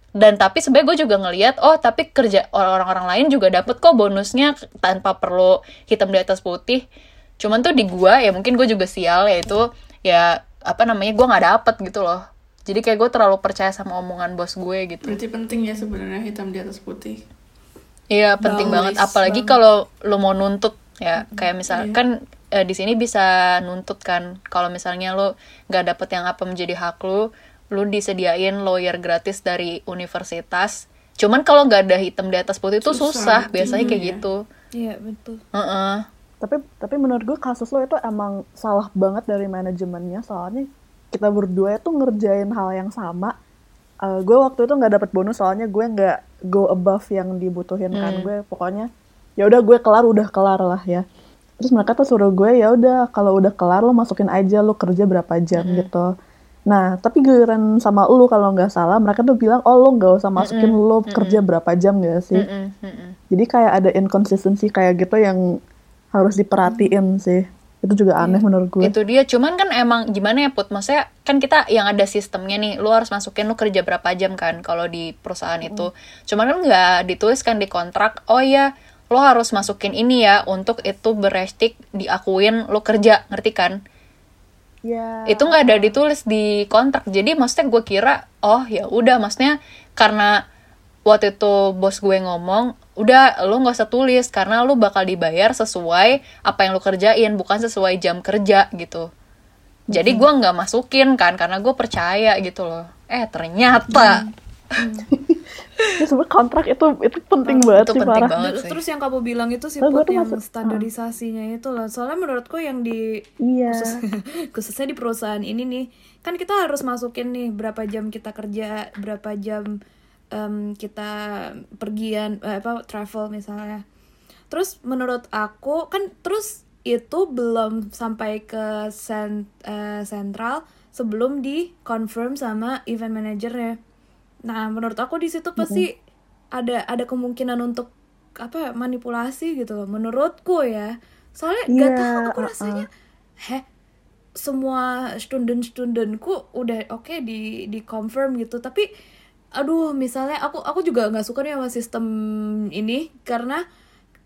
Dan tapi sebenarnya gue juga ngelihat oh tapi kerja orang-orang lain juga dapet kok bonusnya tanpa perlu hitam di atas putih. Cuman tuh di gue ya mungkin gue juga sial yaitu ya apa namanya gue nggak dapet gitu loh. Jadi kayak gue terlalu percaya sama omongan bos gue gitu. Berarti penting ya sebenarnya hitam di atas putih. Iya penting Knowledge banget. Apalagi banget. kalau lo mau nuntut ya kayak misalkan eh, di sini bisa nuntut kan. Kalau misalnya lo nggak dapet yang apa menjadi hak lo lo disediain lawyer gratis dari universitas. Cuman kalau nggak ada hitam di atas putih itu Susah, susah, biasanya kayak iya. gitu. Iya betul. Heeh. tapi tapi menurut gue kasus lo itu emang salah banget dari manajemennya. Soalnya kita berdua itu ngerjain hal yang sama. Eh, gue waktu itu nggak dapet bonus soalnya gue nggak go above yang dibutuhin kan gue pokoknya ya udah gue kelar udah kelar lah ya. Terus mereka tuh suruh gue ya udah kalau udah kelar lo masukin aja lo kerja berapa jam gitu. Nah tapi giliran sama lu kalau nggak salah mereka tuh bilang oh lo nggak usah masukin lo kerja berapa jam gak sih? Mm-mm, mm-mm. jadi kayak ada inkonsistensi kayak gitu yang harus diperhatiin sih. Itu juga aneh menurut gue. itu dia. Cuman kan emang gimana ya put? Maksudnya kan kita yang ada sistemnya nih lu harus masukin lu kerja berapa jam kan kalau di perusahaan itu. Cuman kan nggak dituliskan di kontrak oh ya lo harus masukin ini ya untuk itu berestik diakuin lo kerja. Ngerti kan? Ya. itu nggak ada ditulis di kontrak. Jadi maksudnya gue kira oh ya udah. Maksudnya karena waktu itu bos gue ngomong udah lu nggak usah tulis karena lu bakal dibayar sesuai apa yang lu kerjain bukan sesuai jam kerja gitu. Jadi gue nggak masukin kan karena gue percaya gitu loh. Eh ternyata. [LAUGHS] Ya, sebenarnya kontrak itu itu penting banget itu sih penting parah. banget Terus, sih. terus yang kamu bilang itu sih Put, yang masuk- standarisasinya itu loh. Soalnya menurutku yang di Iya. khusus, [LAUGHS] khususnya di perusahaan ini nih, kan kita harus masukin nih berapa jam kita kerja, berapa jam em, kita pergian eh, apa travel misalnya. Terus menurut aku kan terus itu belum sampai ke eh, sentral sebelum di confirm sama event manajernya. Nah, menurut aku di situ pasti ada ada kemungkinan untuk apa manipulasi gitu loh. Menurutku ya. Soalnya gak Iya, tahu aku rasanya heh semua student-studentku udah oke di di confirm gitu tapi aduh misalnya aku aku juga nggak suka nih sama sistem ini karena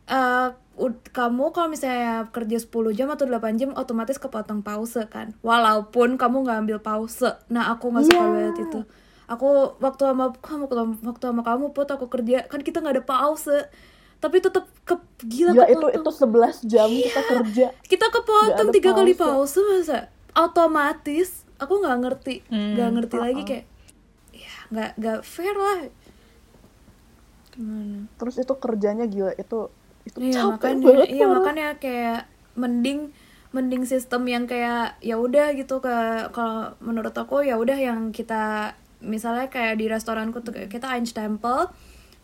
eh, ud- kamu kalau misalnya kerja 10 jam atau 8 jam otomatis kepotong pause kan walaupun kamu nggak ambil pause nah aku nggak suka Iya. banget itu aku waktu sama kamu waktu sama kamu put aku kerja kan kita nggak ada pause tapi tetap ke gila Gila itu kepotong. itu 11 jam kita kerja. kita kepotong tiga kali pause. masa otomatis aku nggak ngerti Hmm, nggak ngerti lagi kayak ya nggak nggak fair lah gimana Terus itu kerjanya gila itu itu iya capek makanya banget. iya parah. makanya kayak mending mending sistem yang kayak ya udah gitu ke kalau menurut aku ya udah yang kita misalnya kayak di restoranku tuh kayak kita Einstempel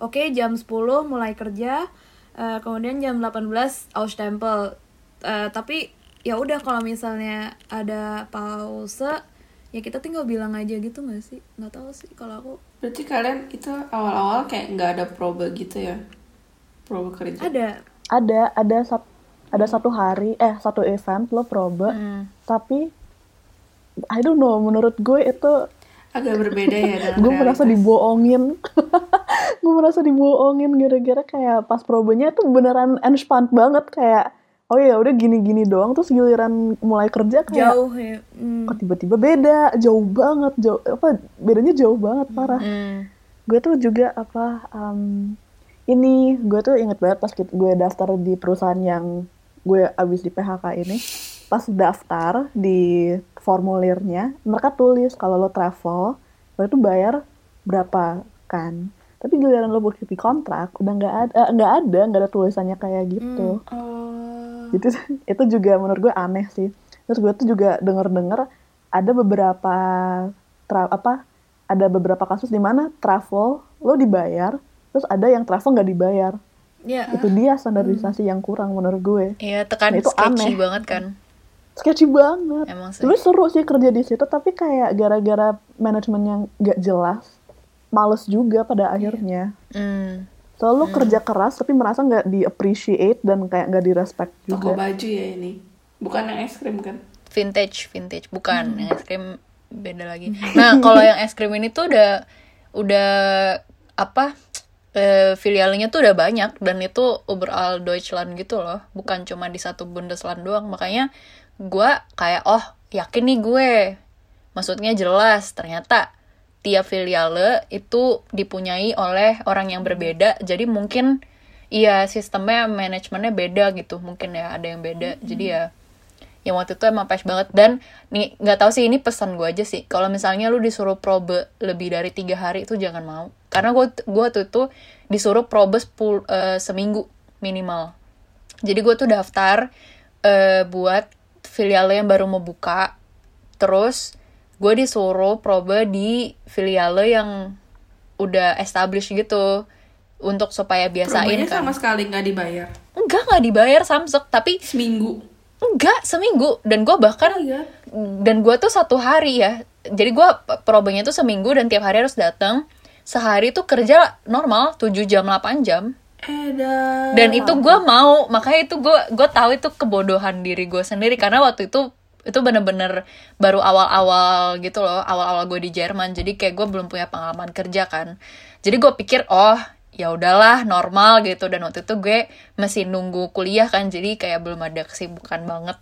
oke jam 10 mulai kerja eh, kemudian jam 18 Ausstempel Eh, tapi ya udah kalau misalnya ada pause ya kita tinggal bilang aja gitu nggak sih nggak tahu sih kalau aku Berarti kalian itu awal-awal kayak nggak ada probe gitu ya? Probe kerja. ada Ada ada sat, ada satu hari eh satu event lo probe Hmm. tapi I don't know menurut gue itu Agak berbeda ya [LAUGHS] gue merasa dibohongin [LAUGHS] gue merasa dibohongin gara-gara kayak pas probenya tuh beneran entspannt banget kayak oh ya udah gini-gini doang terus giliran mulai kerja kayak jauh ya Hmm. kok tiba-tiba beda jauh banget jauh apa bedanya jauh banget parah Hmm. gue tuh juga apa em, ini gue tuh inget banget pas gue daftar di perusahaan yang gue abis di PHK ini pas daftar di formulirnya mereka tulis kalau lo travel lo itu bayar berapa kan tapi giliran lo bukti kontrak udah nggak ada eh, nggak ada nggak ada tulisannya kayak gitu Oh, itu [LAUGHS] itu juga menurut gue aneh sih terus gue tuh juga denger-denger ada beberapa tra- apa ada beberapa kasus di mana travel lo dibayar terus ada yang travel nggak dibayar ya itu dia standarisasi yang kurang menurut gue Iya, tekan Nah, itu sketchy aneh. banget kan. sketchy banget Emang sih. Dulu seru sih kerja di situ tapi kayak gara-gara manajemen yang gak jelas males juga pada akhirnya Hmm. Selalu kerja keras tapi merasa nggak di appreciate dan kayak nggak di respect toko juga. baju ya ini. Bukan yang es krim kan? vintage vintage. Bukan yang es krim beda lagi. Nah kalau yang es krim ini tuh udah udah apa eh, filialnya tuh udah banyak dan itu overall Deutschland gitu loh. Bukan cuma di satu Bundesland doang. Makanya gua kayak oh yakin nih gue. Maksudnya jelas ternyata tiap filiale itu dipunyai oleh orang yang berbeda. Jadi mungkin iya sistemnya manajemennya beda gitu. Mungkin ya ada yang beda. Jadi ya yang waktu itu emang pas banget. Dan nih nggak tahu sih ini pesan gue aja sih. Kalau misalnya lu disuruh probe lebih dari tiga hari itu jangan mau. Karena gue gue tuh tuh disuruh probe 10, eh, seminggu minimal. Jadi gue tuh daftar eh, buat filial yang baru mau buka. Terus gue disuruh probe di filial yang udah established gitu untuk supaya biasain Probanya kan sama sekali nggak dibayar. enggak nggak dibayar samsek tapi Seminggu. enggak seminggu dan gue bahkan Oh iya. dan gue tuh satu hari ya jadi gue probanya tuh seminggu dan tiap hari harus datang sehari tuh kerja normal 7 jam 8 jam Edan. dan itu gue mau makanya itu gue gue tahu itu kebodohan diri gue sendiri karena waktu itu itu bener-bener baru awal-awal gitu loh awal-awal gue di Jerman. Jadi kayak gue belum punya pengalaman kerja kan. Jadi gue pikir oh ya udahlah normal gitu. Dan waktu itu gue masih nunggu kuliah kan. Jadi kayak belum ada kesibukan banget.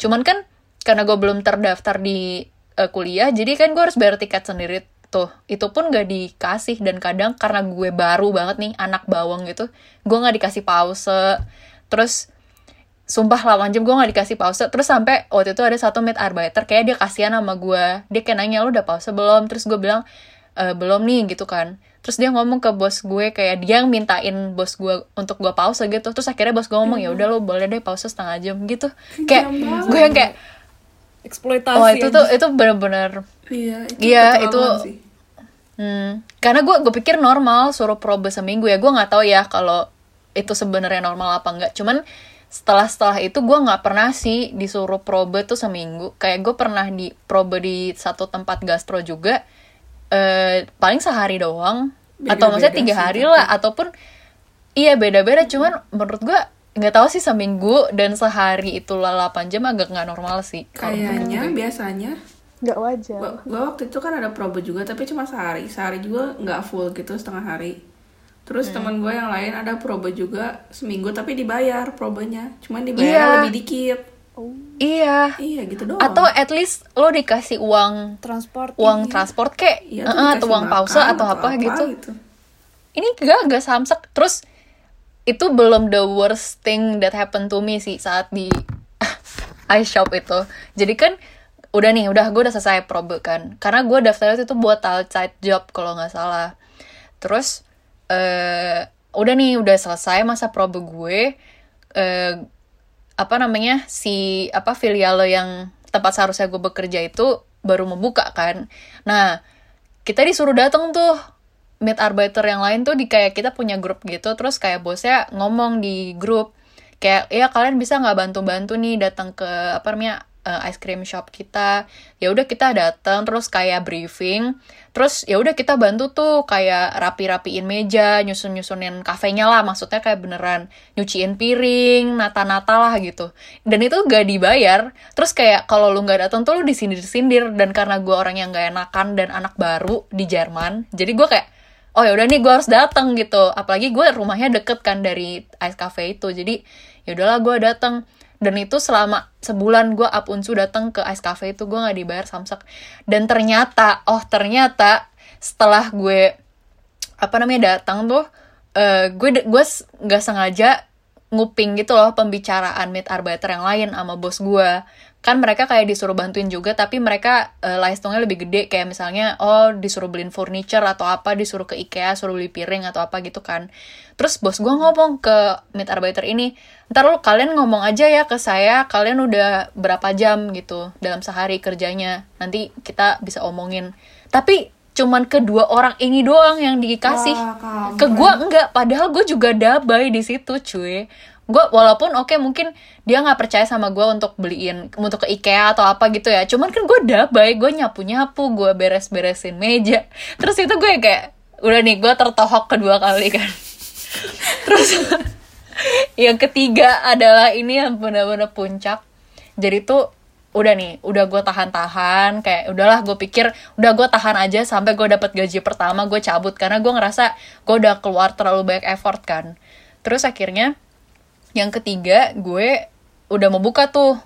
Cuman kan karena gue belum terdaftar di eh, kuliah jadi kan gue harus bayar tiket sendiri tuh. Itu pun gak dikasih. Dan kadang karena gue baru banget nih anak bawang gitu gue nggak dikasih pause. Terus sumpah 8 jam gue gak dikasih pause. Terus sampai waktu itu ada satu arbeiter kayak dia kasihan sama gue dia kayak nanya lu udah pause belum? Terus gue bilang "E, belum nih gitu kan. Terus dia ngomong ke bos gue kayak dia yang mintain bos gue untuk gue pause gitu. Terus akhirnya bos gue ngomong ya udah lu boleh deh pause setengah jam gitu. Kayak gue yang kayak eksploitasi oh itu tuh itu bener-bener Iya, itu Iya, itu- sih. Hmm, karena gue gue pikir normal suruh probe seminggu ya. Gue nggak tahu ya kalau itu sebenarnya normal apa enggak cuman setelah setelah itu gue nggak pernah sih disuruh probe tuh seminggu. Kayak gue pernah di probe di satu tempat gastro juga eh paling sehari doang. Atau Beda-beda maksudnya tiga sih, hari tapi. lah ataupun iya beda-beda. Cuman menurut gue nggak tahu sih seminggu dan sehari itu 8 jam agak nggak normal sih. Kayaknya gue. biasanya nggak wajar. gua, gua waktu itu kan ada probe juga tapi cuma sehari. Sehari juga nggak full gitu setengah hari terus Hmm. teman gue yang lain ada probe juga seminggu tapi dibayar probenya. Cuman dibayar Iya. lebih dikit. Iya. Iya gitu doang. Atau at least lo dikasih uang transport. uang transport kek Iya, tuh atau uang pause atau apa, gitu. gitu. Ini gak gak samsek terus itu belum the worst thing that happened to me sih saat di [LAUGHS] ice shop itu. Jadi kan udah nih udah gue udah selesai probe kan. Karena gue daftar itu buat outside job kalau nggak salah. Terus eh udah nih udah selesai masa probe gue. Eh apa namanya si apa filial lo yang tempat seharusnya gue bekerja itu baru membuka kan. Nah kita disuruh datang tuh meet arbiter yang lain tuh di kayak kita punya grup gitu terus kayak bosnya ngomong di grup. Kayak ya kalian bisa nggak bantu-bantu nih datang ke apa namanya eh, ice cream shop kita. Ya udah kita datang terus kayak briefing. Terus ya udah kita bantu tuh kayak rapi-rapiin meja nyusun-nyusunin kafenya lah. Maksudnya kayak beneran nyuciin piring nata-nata lah gitu. Dan itu gak dibayar. Terus kayak kalau lu nggak datang tuh lu disindir-sindir. Dan karena gue orang yang gak enakan dan anak baru di Jerman jadi gue kayak oh ya udah nih gue harus datang gitu. Apalagi gue rumahnya deket kan dari ice cafe itu. Jadi ya udahlah gue datang dan itu selama sebulan gue up unsu datang ke ice cafe itu gue nggak dibayar samsak. Dan ternyata oh ternyata setelah gue apa namanya datang tuh eh, gue gue nggak sengaja nguping gitu loh pembicaraan meet arbiter yang lain sama bos gue kan mereka kayak disuruh bantuin juga tapi mereka uh, lifestyle lebih gede. Kayak misalnya oh disuruh beliin furniture atau apa disuruh ke IKEA suruh beli piring atau apa gitu kan. Terus bos gue ngomong ke meet arbiter ini ntar lu kalian ngomong aja ya ke saya kalian udah berapa jam gitu dalam sehari kerjanya. Nanti kita bisa omongin. Tapi cuman kedua orang ini doang yang dikasih. Wah, ke gue enggak padahal gue juga dabai di situ cuy gue walaupun oke mungkin dia nggak percaya sama gue untuk beliin untuk ke IKEA atau apa gitu ya. Cuman kan gue dabai gue nyapu nyapu gue beres beresin meja. Terus itu gue kayak udah nih gue tertohok kedua kali kan. [LAUGHS] Terus [LAUGHS] yang ketiga adalah ini yang benar-benar puncak. Jadi tuh udah nih udah gue tahan-tahan kayak udahlah gue pikir udah gue tahan aja sampai gue dapat gaji pertama gue cabut. Karena gue ngerasa gue udah keluar terlalu banyak effort kan. Terus akhirnya yang ketiga gue udah mau buka tuh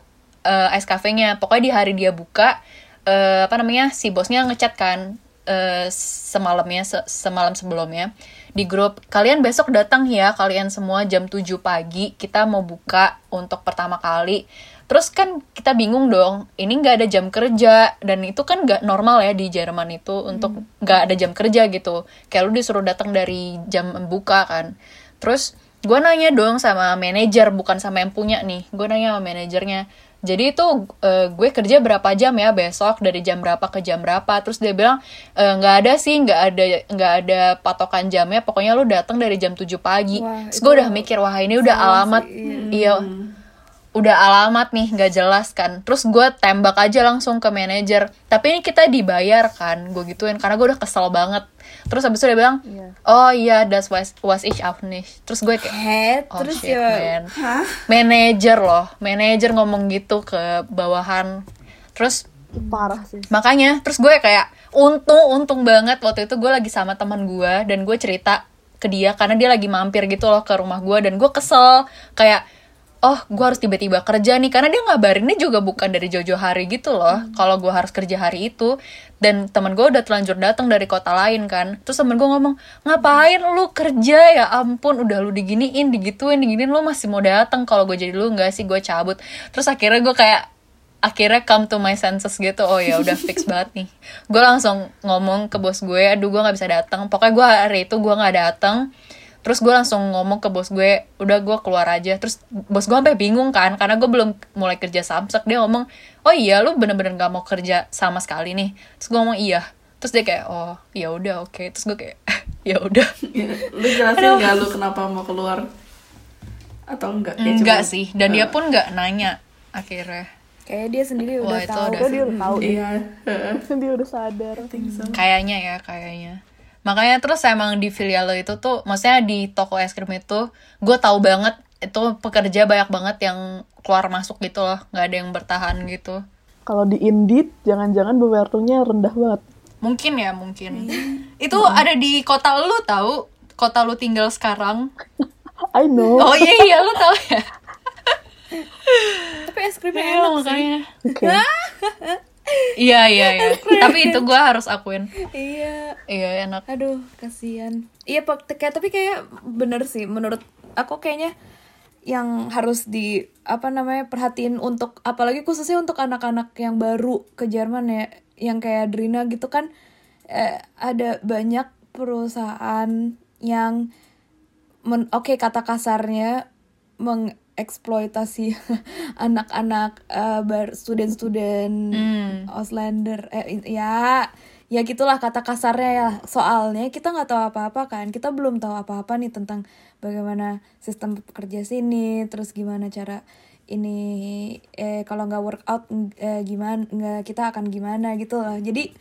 eh, ice cafe-nya pokoknya di hari dia buka eh, apa namanya si bosnya ngechat kan eh, semalamnya se- semalam sebelumnya di grup kalian besok datang ya kalian semua jam 7 pagi kita mau buka untuk pertama kali. Terus kan kita bingung dong ini nggak ada jam kerja dan itu kan nggak normal ya di Jerman itu untuk nggak ada jam kerja gitu. Kayak lu disuruh datang dari jam buka kan. Terus gue nanya dong sama manajer bukan sama yang punya nih. Gue nanya sama manajernya jadi itu eh, gue kerja berapa jam ya besok? Dari jam berapa ke jam berapa? Terus dia bilang "Eh, nggak ada sih nggak ada nggak ada patokan jamnya. Pokoknya lu datang dari jam 7 pagi. Wah, terus gue udah mikir wah ini udah alamat. iya. Udah alamat nih nggak jelas kan. Terus gue tembak aja langsung ke manajer. Tapi ini kita dibayar kan gue gituin karena gue udah kesel banget terus habis itu dia bilang Iya. oh iya das was was ich auch nicht. Terus gue kayak Head, oh terus shit ya man. manajer loh manajer ngomong gitu ke bawahan. Terus parah sih. makanya terus gue kayak untung untung banget waktu itu gue lagi sama teman gue dan gue cerita ke dia karena dia lagi mampir gitu loh ke rumah gue dan gue kesel. Kayak oh gue harus tiba-tiba kerja nih. Karena dia ngabarinnya juga bukan dari jojo hari gitu loh. Kalau gue harus kerja hari itu. Dan teman gue udah terlanjur datang dari kota lain kan. Terus temen gue ngomong ngapain lu kerja? Ya ampun udah lu diginiin digituin diginiin. Lu masih mau datang. Kalau gue jadi lu nggak sih gue cabut. Terus akhirnya gue kayak akhirnya come to my senses gitu. Oh ya udah fix [LAUGHS] banget nih. Gue langsung ngomong ke bos gue aduh gue nggak bisa datang. Pokoknya gue hari itu gue nggak datang terus gue langsung ngomong ke bos gue udah gue keluar aja. Terus bos gue sampai bingung kan karena gue belum mulai kerja samsak dia ngomong oh iya lu bener-bener nggak mau kerja sama sekali nih. Terus gue ngomong iya. Terus dia kayak oh ya udah oke. Terus gue kayak [LAUGHS] ya udah. [LAUGHS] Lu jelasin nggak lu kenapa mau keluar? Atau enggak Ya, enggak cuma- sih dan dia Eh, pun nggak nanya akhirnya. Kayak dia sendiri Wah, udah tahu. udah dia udah tahu. Iya. [LAUGHS] Dia udah sadar. Kayaknya ya kayaknya makanya terus emang di filial itu tuh maksudnya di toko es krim itu gue tahu banget itu pekerja banyak banget yang keluar masuk gitu loh nggak ada yang bertahan gitu. Kalau di Indeed jangan-jangan bewertungnya rendah banget. Mungkin ya mungkin. Itu ada di kota lu tahu? Kota lu tinggal sekarang? [LAUGHS] I know. Oh iya iya lu tahu ya? Tapi es krimnya Iya, enak sih. makanya. Oke. [LAUGHS] iya iya iya. Tapi itu gue harus akuin. Iya. Iya enak. Aduh kasihan. Iya pak kayak tapi kayak bener sih menurut aku kayaknya yang harus di apa namanya perhatiin untuk apalagi khususnya untuk anak-anak yang baru ke Jerman ya yang kayak Drina gitu kan eh, ada banyak perusahaan yang oke kata kasarnya mengeksploitasi [LAUGHS] anak-anak eh, bar- student-student Auslander. Eh ya ya gitulah kata kasarnya ya. Soalnya kita nggak tahu apa-apa kan. Kita belum tahu apa-apa nih tentang bagaimana sistem kerja sini terus gimana cara ini eh kalau nggak workout eh, gimana nggak kita akan gimana gitu lah. Jadi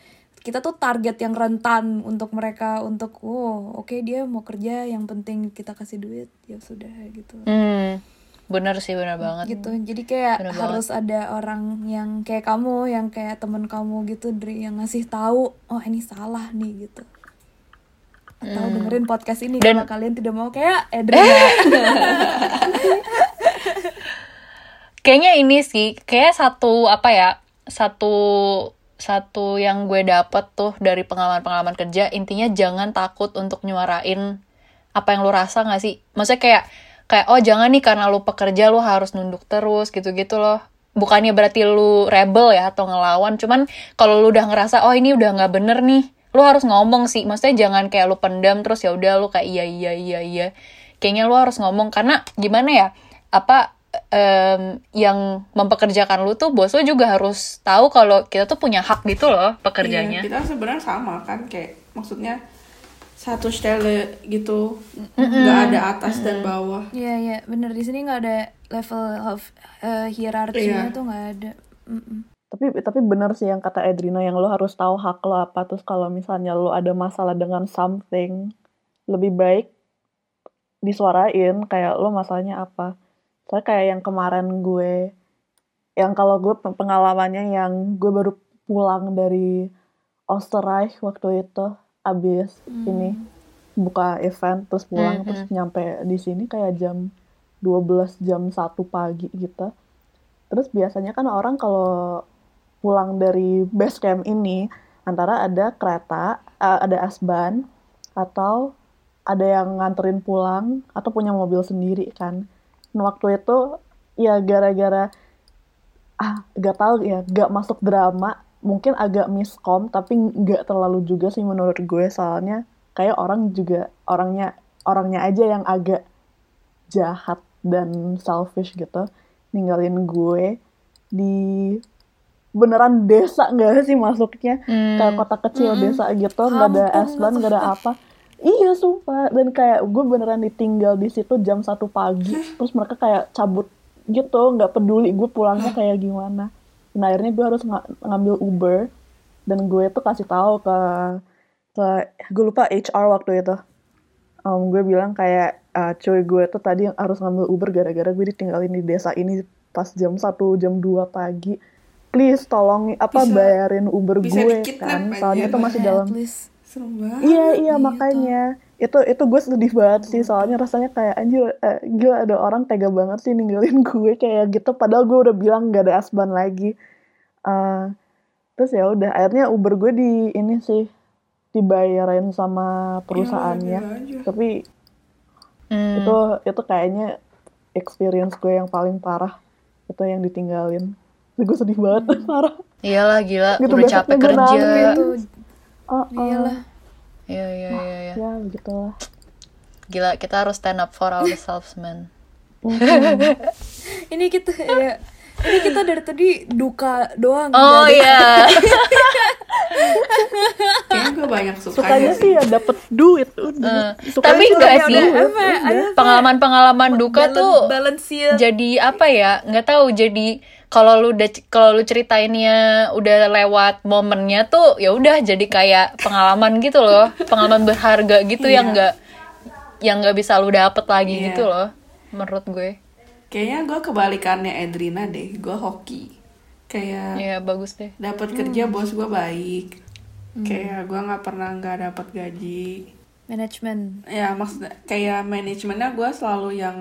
kita tuh target yang rentan untuk mereka untuk wow oke dia mau kerja yang penting kita kasih duit. Ya sudah gitu. Hmm, bener sih bener banget. gitu jadi kayak Bener harus ada orang yang kayak kamu yang kayak temen kamu gitu Dri yang ngasih tahu oh ini salah nih gitu atau dengerin podcast ini Dan- kalau kalian tidak mau kayak Edri ya. [LAUGHS] Kayaknya ini sih, kayak satu apa ya, satu satu yang gue dapet tuh dari pengalaman-pengalaman kerja, intinya jangan takut untuk nyuarain apa yang lu rasa gak sih? Maksudnya kayak kayak oh jangan nih karena lu pekerja lu harus nunduk terus gitu-gitu loh. Bukannya berarti lu rebel ya atau ngelawan, cuman kalau lu udah ngerasa oh ini udah nggak bener nih, lu harus ngomong sih. Maksudnya jangan kayak lu pendam terus ya udah lu kayak iya iya iya iya. Kayaknya lu harus ngomong karena gimana ya? Apa em, yang mempekerjakan lu tuh bos lu juga harus tahu kalau kita tuh punya hak gitu loh pekerjanya. Iya, kita sebenarnya sama kan kayak maksudnya satu stelle gitu nggak ada atas dan bawah Iya iya bener di sini nggak ada level of uh, hierarkinya Iya. tuh nggak ada. Mm-mm. Tapi tapi bener sih yang kata Edrina yang lo harus tahu hak lo apa terus kalau misalnya lo ada masalah dengan something lebih baik disuarain kayak lo masalahnya apa. Soalnya kayak yang kemarin gue yang kalau gue pe- pengalamannya yang gue baru pulang dari Österreich waktu itu abis ini buka event terus pulang terus nyampe di sini kayak jam 12 jam 1 pagi gitu. Terus biasanya kan orang kalau pulang dari base camp ini antara ada kereta, eh, ada asban atau ada yang nganterin pulang atau punya mobil sendiri kan. Nah, waktu itu ya gara-gara ah gak tahu ya gak masuk drama mungkin agak miskom tapi nggak terlalu juga sih menurut gue. Soalnya kayak orang juga orangnya orangnya aja yang agak jahat dan selfish gitu. Ninggalin gue di beneran desa nggak sih masuknya? Kayak kota kecil desa gitu nggak ada gitu. nggak ada apa. Iya sumpah. Dan kayak gue beneran ditinggal di situ jam satu pagi terus mereka kayak cabut gitu nggak peduli gue pulangnya kayak gimana dan akhirnya gue harus nga- ngambil Uber dan gue tuh kasih tahu ke ke gue lupa HR waktu itu. Em, gue bilang kayak "Ah, cuy gue tuh tadi yang harus ngambil Uber gara-gara gue ditinggalin di desa ini pas jam 1 jam 2 pagi. Please tolong apa Bisa- bayarin Uber bisa gue kan? soalnya itu masih Ya, dalam banget. Iya iya makanya itu itu gue sedih banget sih soalnya rasanya kayak anjir eh, gila ada orang tega banget sih ninggalin [LAUGHS] gue kayak gitu padahal gue udah bilang gak ada asban lagi Eh, terus ya udah akhirnya Uber gue di ini sih dibayarin sama perusahaannya gila aja. tapi Hmm. itu itu kayaknya experience gue yang paling parah itu yang ditinggalin gue sedih banget [LAUGHS] parah Iyalah gila, Gitu, udah capek kerja. Itu oh, oh. iyalah. Iya iya iya iya. ya begitulah Gila, kita harus stand up for ourselves, man. [LAUGHS] Ini kita ya ini kita dari tadi duka doang. Oh iya. [LAUGHS] kayaknya gue banyak sukanya sukanya sih ya dapet duit udah Sukanya tapi enggak sih. Pengalaman-pengalaman duka tuh balanceer. jadi apa ya? Nggak tahu. Jadi kalau lu udah kalau lu ceritainnya udah lewat momennya tuh ya udah jadi kayak pengalaman gitu loh, pengalaman berharga gitu yang nggak yang nggak bisa lu dapet lagi Iya. gitu loh, menurut gue. kayaknya gue kebalikannya Edrina deh gue hoki kayak Ya bagus deh. dapat kerja bos gue baik kayak gue nggak pernah nggak dapat gaji Manajemen. ya maksudnya kayak manajemennya gue selalu yang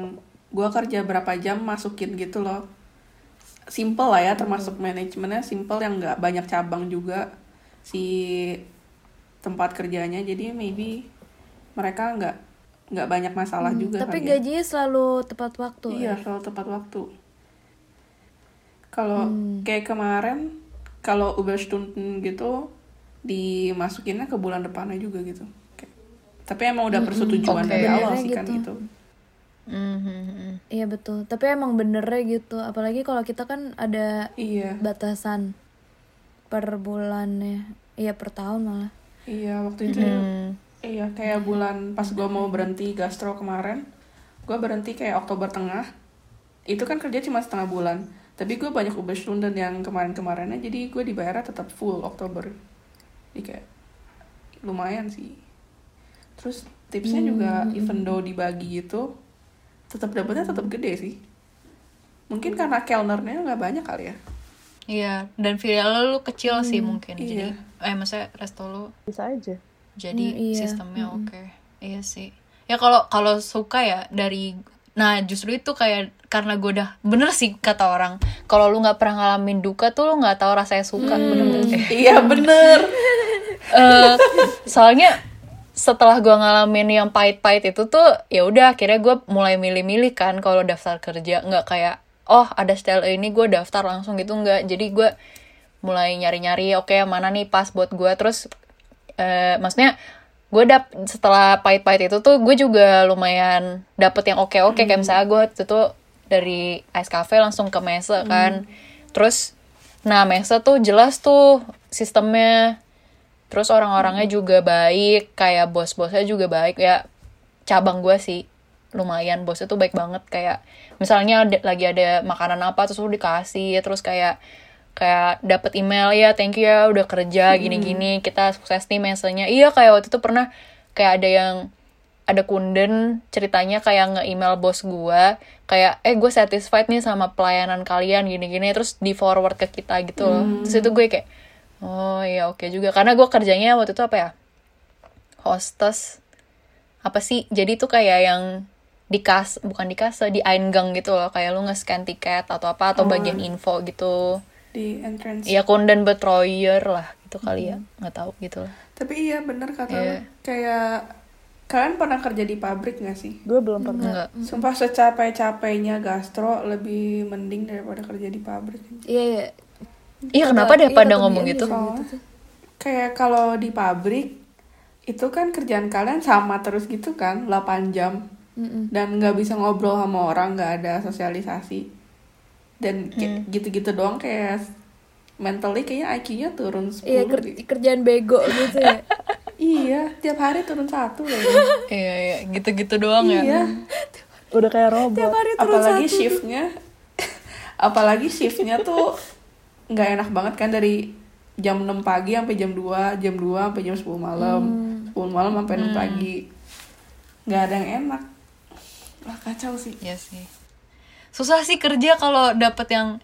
gue kerja berapa jam masukin gitu loh simple lah ya termasuk manajemennya simple yang nggak banyak cabang juga si tempat kerjanya jadi maybe mereka nggak nggak banyak masalah juga Tapi ya. gajinya selalu tepat waktu. Iya, ya? selalu tepat waktu. Kalau Hmm. kayak kemarin, kalau Überstunden gitu, dimasukinnya ke bulan depannya juga gitu. Kayak- Tapi emang udah persetujuan Oke. dari awal Benernya sih kan gitu. Mhm. Iya betul. Tapi emang benernya gitu. Apalagi kalau kita kan ada Iya, batasan per bulannya. Iya per tahun malah. iya waktu itu Hmm. Iya, kayak bulan pas gue mau berhenti gastro kemarin, gue berhenti kayak Oktober tengah. Itu kan kerja cuma setengah bulan. Tapi gue banyak Überstunden yang kemarin-kemarinnya, jadi gue dibayarnya tetap full Oktober. Jadi kayak lumayan sih. Terus tipsnya juga even though dibagi gitu, tetap dapetnya tetap gede sih. Mungkin karena kelnernya nggak banyak kali ya. Iya, dan filial lu kecil sih mungkin. iya. Jadi eh maksudnya resto lu Bisa aja. jadi Hmm, iya. sistemnya oke. Iya sih. Ya kalau kalau suka ya dari Nah justru itu kayak karena gue udah bener sih kata orang kalau lu nggak pernah ngalamin duka tuh lu nggak tahu rasanya suka bener-bener kayak Iya bener. Eh, soalnya setelah gua ngalamin yang pahit-pahit itu tuh ya udah akhirnya gue mulai milih-milih kan kalau daftar kerja. Nggak kayak oh ada style ini gue daftar langsung gitu nggak. Jadi gue mulai nyari-nyari oke yang mana nih pas buat gue terus eh maksudnya gue dap setelah pahit-pahit itu tuh gue juga lumayan dapet yang oke-oke. Kayak misalnya gue itu tuh dari ice cafe langsung ke mesa kan. Terus nah mesa tuh jelas tuh sistemnya terus orang-orangnya juga baik kayak bos-bosnya juga baik. Ya cabang gue sih lumayan. Bosnya tuh baik banget kayak misalnya ada- lagi ada makanan apa terus lu dikasih terus kayak kayak dapat email ya thank you ya udah kerja gini-gini kita sukses nih mesenya. Iya kayak waktu itu pernah kayak ada yang ada kunden ceritanya kayak nge-email bos gua kayak eh gue satisfied nih sama pelayanan kalian gini-gini terus di forward ke kita gitu loh. Terus itu gue kayak oh iya oke juga karena gue kerjanya waktu itu apa ya hostess apa sih jadi tuh kayak yang di kas bukan di kasa di Eingang gitu loh kayak lu nge-scan tiket atau apa atau bagian info gitu Di entrance. ya kunden betroyer lah gitu kali ya nggak tahu gitu lah Tapi iya bener kata lo. Kayak kalian pernah kerja di pabrik gak sih? Gue belum pernah. enggak Sumpah secapek-capeknya gastro lebih mending daripada kerja di pabrik. Iya, iya. Iya kenapa deh Iya, pada kata ngomong dia gitu. Soalnya kayak kalau di pabrik itu kan kerjaan kalian sama terus gitu kan 8 jam Mm-mm. dan nggak bisa ngobrol sama orang nggak ada sosialisasi dan kayak gitu-gitu doang kayak mentally kayaknya IQ-nya turun 10 Iya, ker- deh. kerjaan bego gitu ya. [LAUGHS] iya tiap hari turun satu loh iya iya gitu-gitu doang ya iya Udah kayak robot. apalagi shiftnya [LAUGHS] apalagi shiftnya tuh nggak enak banget kan dari jam 6 pagi sampai jam 2 jam 2 sampai jam 10 malam. 10 malam sampai 6 pagi. Nggak ada yang enak. Lah kacau sih. Iya sih. Susah sih kerja kalau dapet yang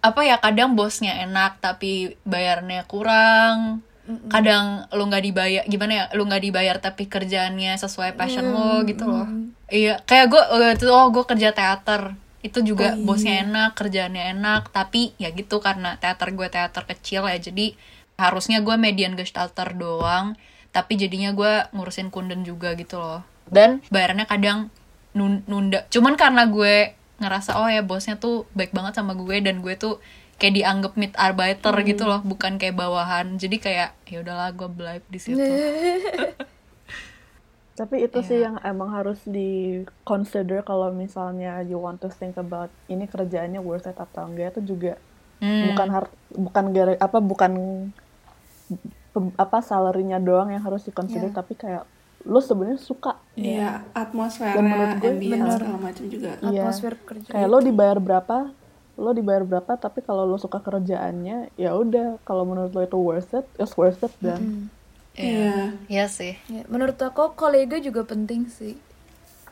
apa ya kadang bosnya enak tapi bayarnya kurang. Kadang lu nggak dibayar gimana ya lu nggak dibayar tapi kerjaannya sesuai passion lo gitu loh. Iya kayak gue oh gue kerja teater itu juga bosnya enak kerjaannya enak tapi ya gitu karena teater gue teater kecil ya jadi harusnya gue median gestalter doang tapi jadinya gue ngurusin kunden juga gitu loh. Dan? Bayarnya kadang nun- nunda. Cuman karena gue ngerasa oh ya bosnya tuh baik banget sama gue dan gue tuh kayak dianggap mid arbeiter gitu loh bukan kayak bawahan. Jadi kayak ya udahlah gue believe di situ [LAUGHS] Tapi itu sih Iya. yang emang harus di consider kalau misalnya you want to think about ini kerjaannya worth it atau enggak itu juga Hmm. bukan har bukan gara apa bukan pem- apa salary-nya doang yang harus di consider tapi kayak lu sebenarnya suka iya Dan menurut gue bener. segala macam juga Iya. Atmosfer kerja. kayak lo dibayar berapa lo dibayar berapa tapi kalau lo suka kerjaannya ya udah kalau menurut lo itu worth it it's worth it dan iya Iya sih Ya, menurut aku kolega juga penting sih.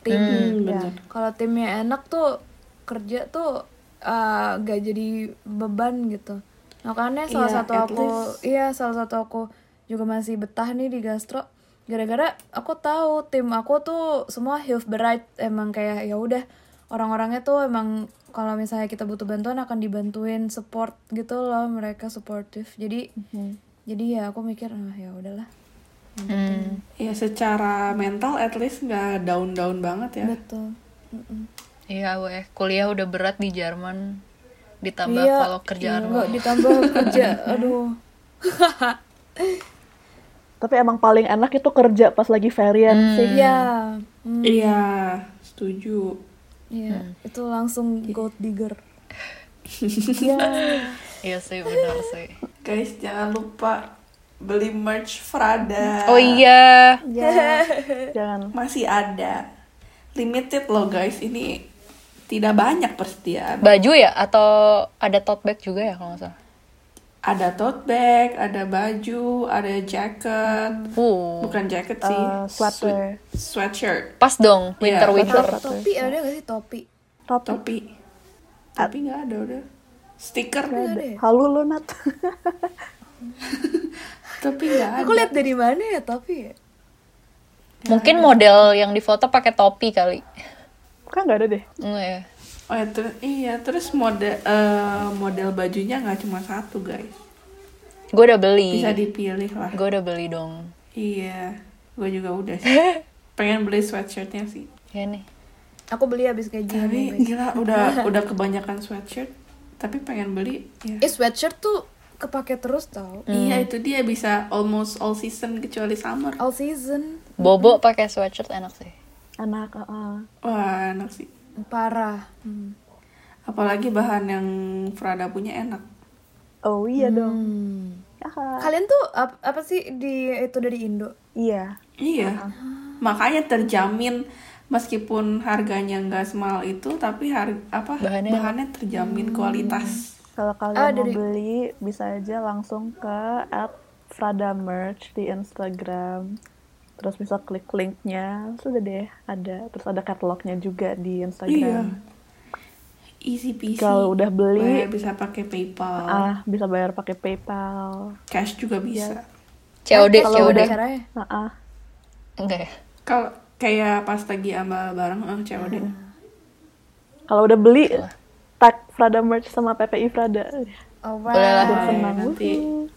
Tim. Hmm, Ya. Kalau timnya enak tuh kerja tuh uh, gak jadi beban gitu. Makanya salah Iya, satu at aku, least. iya salah satu aku juga masih betah nih di gastro. Gara-gara aku tahu tim aku tuh semua health berat emang kayak ya udah orang-orangnya tuh emang kalau misalnya kita butuh bantuan akan dibantuin support gitu loh mereka supportive jadi jadi ya aku mikir ah ya udahlah Hmm. Ya secara mental at least nggak down-down banget ya. betul. Iya weh, kuliah udah berat di Jerman. Ditambah Iya, kalau kerjaan nggak lo. ditambah [LAUGHS] kerja aduh Tapi emang paling enak itu kerja pas lagi varian sih. Iya, hmm, Iya, setuju. iya, itu langsung gold digger. [LAUGHS] Iya. Iya sih, benar sih. Guys, jangan lupa beli merch Prada. Oh iya, Iya. [LAUGHS] Jangan. Masih ada. Limited loh guys, ini tidak banyak persediaan. baju ya atau ada tote bag juga ya kalau nggak salah. Ada tote bag, ada baju, ada jacket. Uh, Bukan jacket sih. Eh, sweater. Sweat- sweatshirt. pas dong, winter winter. Topi ada gak sih topi? Top. Topi. Tapi nggak ada udah. Stiker. Nggak ada ya? Halo lu Nat. [LAUGHS] Tapi nggak ada. Aku lihat dari mana ya topi ya? Mungkin model yang difoto pakai topi kali. kan nggak ada deh. Enggak ya. Oh ya, ter- iya, terus model eh, model bajunya nggak cuma satu guys. Gue udah beli. Bisa dipilih lah. Gue udah beli dong. Iya, gue juga udah sih. [LAUGHS] Pengen beli sweatshirtnya sih. Ya nih. Aku beli habis gajian. Tapi gila udah [LAUGHS] udah kebanyakan sweatshirt. Tapi pengen beli. Ya. Eh sweatshirt tuh kepake terus tau. Iya itu dia bisa almost all season kecuali summer. All season. Bobo pakai sweatshirt enak sih. Anak. uh, uh. Wah enak sih. Parah. Hmm. Apalagi bahan yang Prada punya enak. Oh iya dong. Hmm. Ya. Kalian tuh ap- apa sih di itu dari Indo? Iya. Iya. Makanya terjamin meskipun harganya nggak semahal itu tapi harga apa Bahannya bahannya, terjamin kualitas. Kalau kalian Ah, mau dari- beli bisa aja langsung ke at Frada Merch di Instagram. Terus bisa klik linknya, sudah deh ada. Terus ada catalognya juga di Iya. Instagram. Easy peasy. Kalau udah beli, Bayar bisa pakai PayPal, ah bisa bayar pakai PayPal. cash juga bisa. COD, Eh, kalau COD. udah caranya. Ah, ah. Enggak ya? Kalau kayak pas lagi ambal bareng eh, COD. Kalau udah beli, tag Frada Merch sama PPI Frada. Alright. Boleh lah. Senang. nanti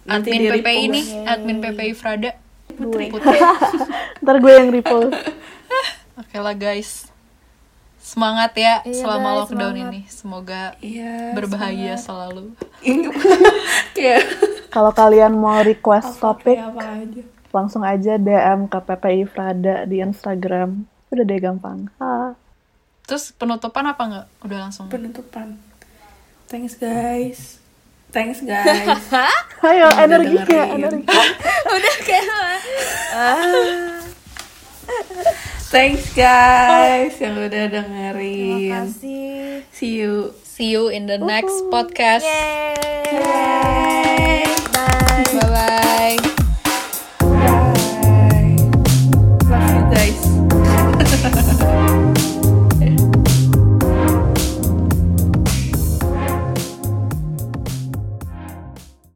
nanti Admin di PPI ini, admin PPI Frada. Putri. [LAUGHS] Ntar gue yang repost. [LAUGHS] Oke lah guys. Semangat ya Iya, selama guys, lockdown semangat. ini. Semoga Iya. berbahaya selalu. [LAUGHS] Kayak Kalau kalian mau request topik, apa aja. Langsung aja DM ke PPI Frada di Instagram. Udah deh gampang. Ah. Terus penutupan apa nggak? Udah langsung. Penutupan. Thanks guys. Thanks guys. [LAUGHS] Ayo, Udah energinya, dengerin. energi. [LAUGHS] Udah kayak Thanks guys yang udah Terima dengerin. kasih. See you. See you in the next podcast. Yeay. Bye.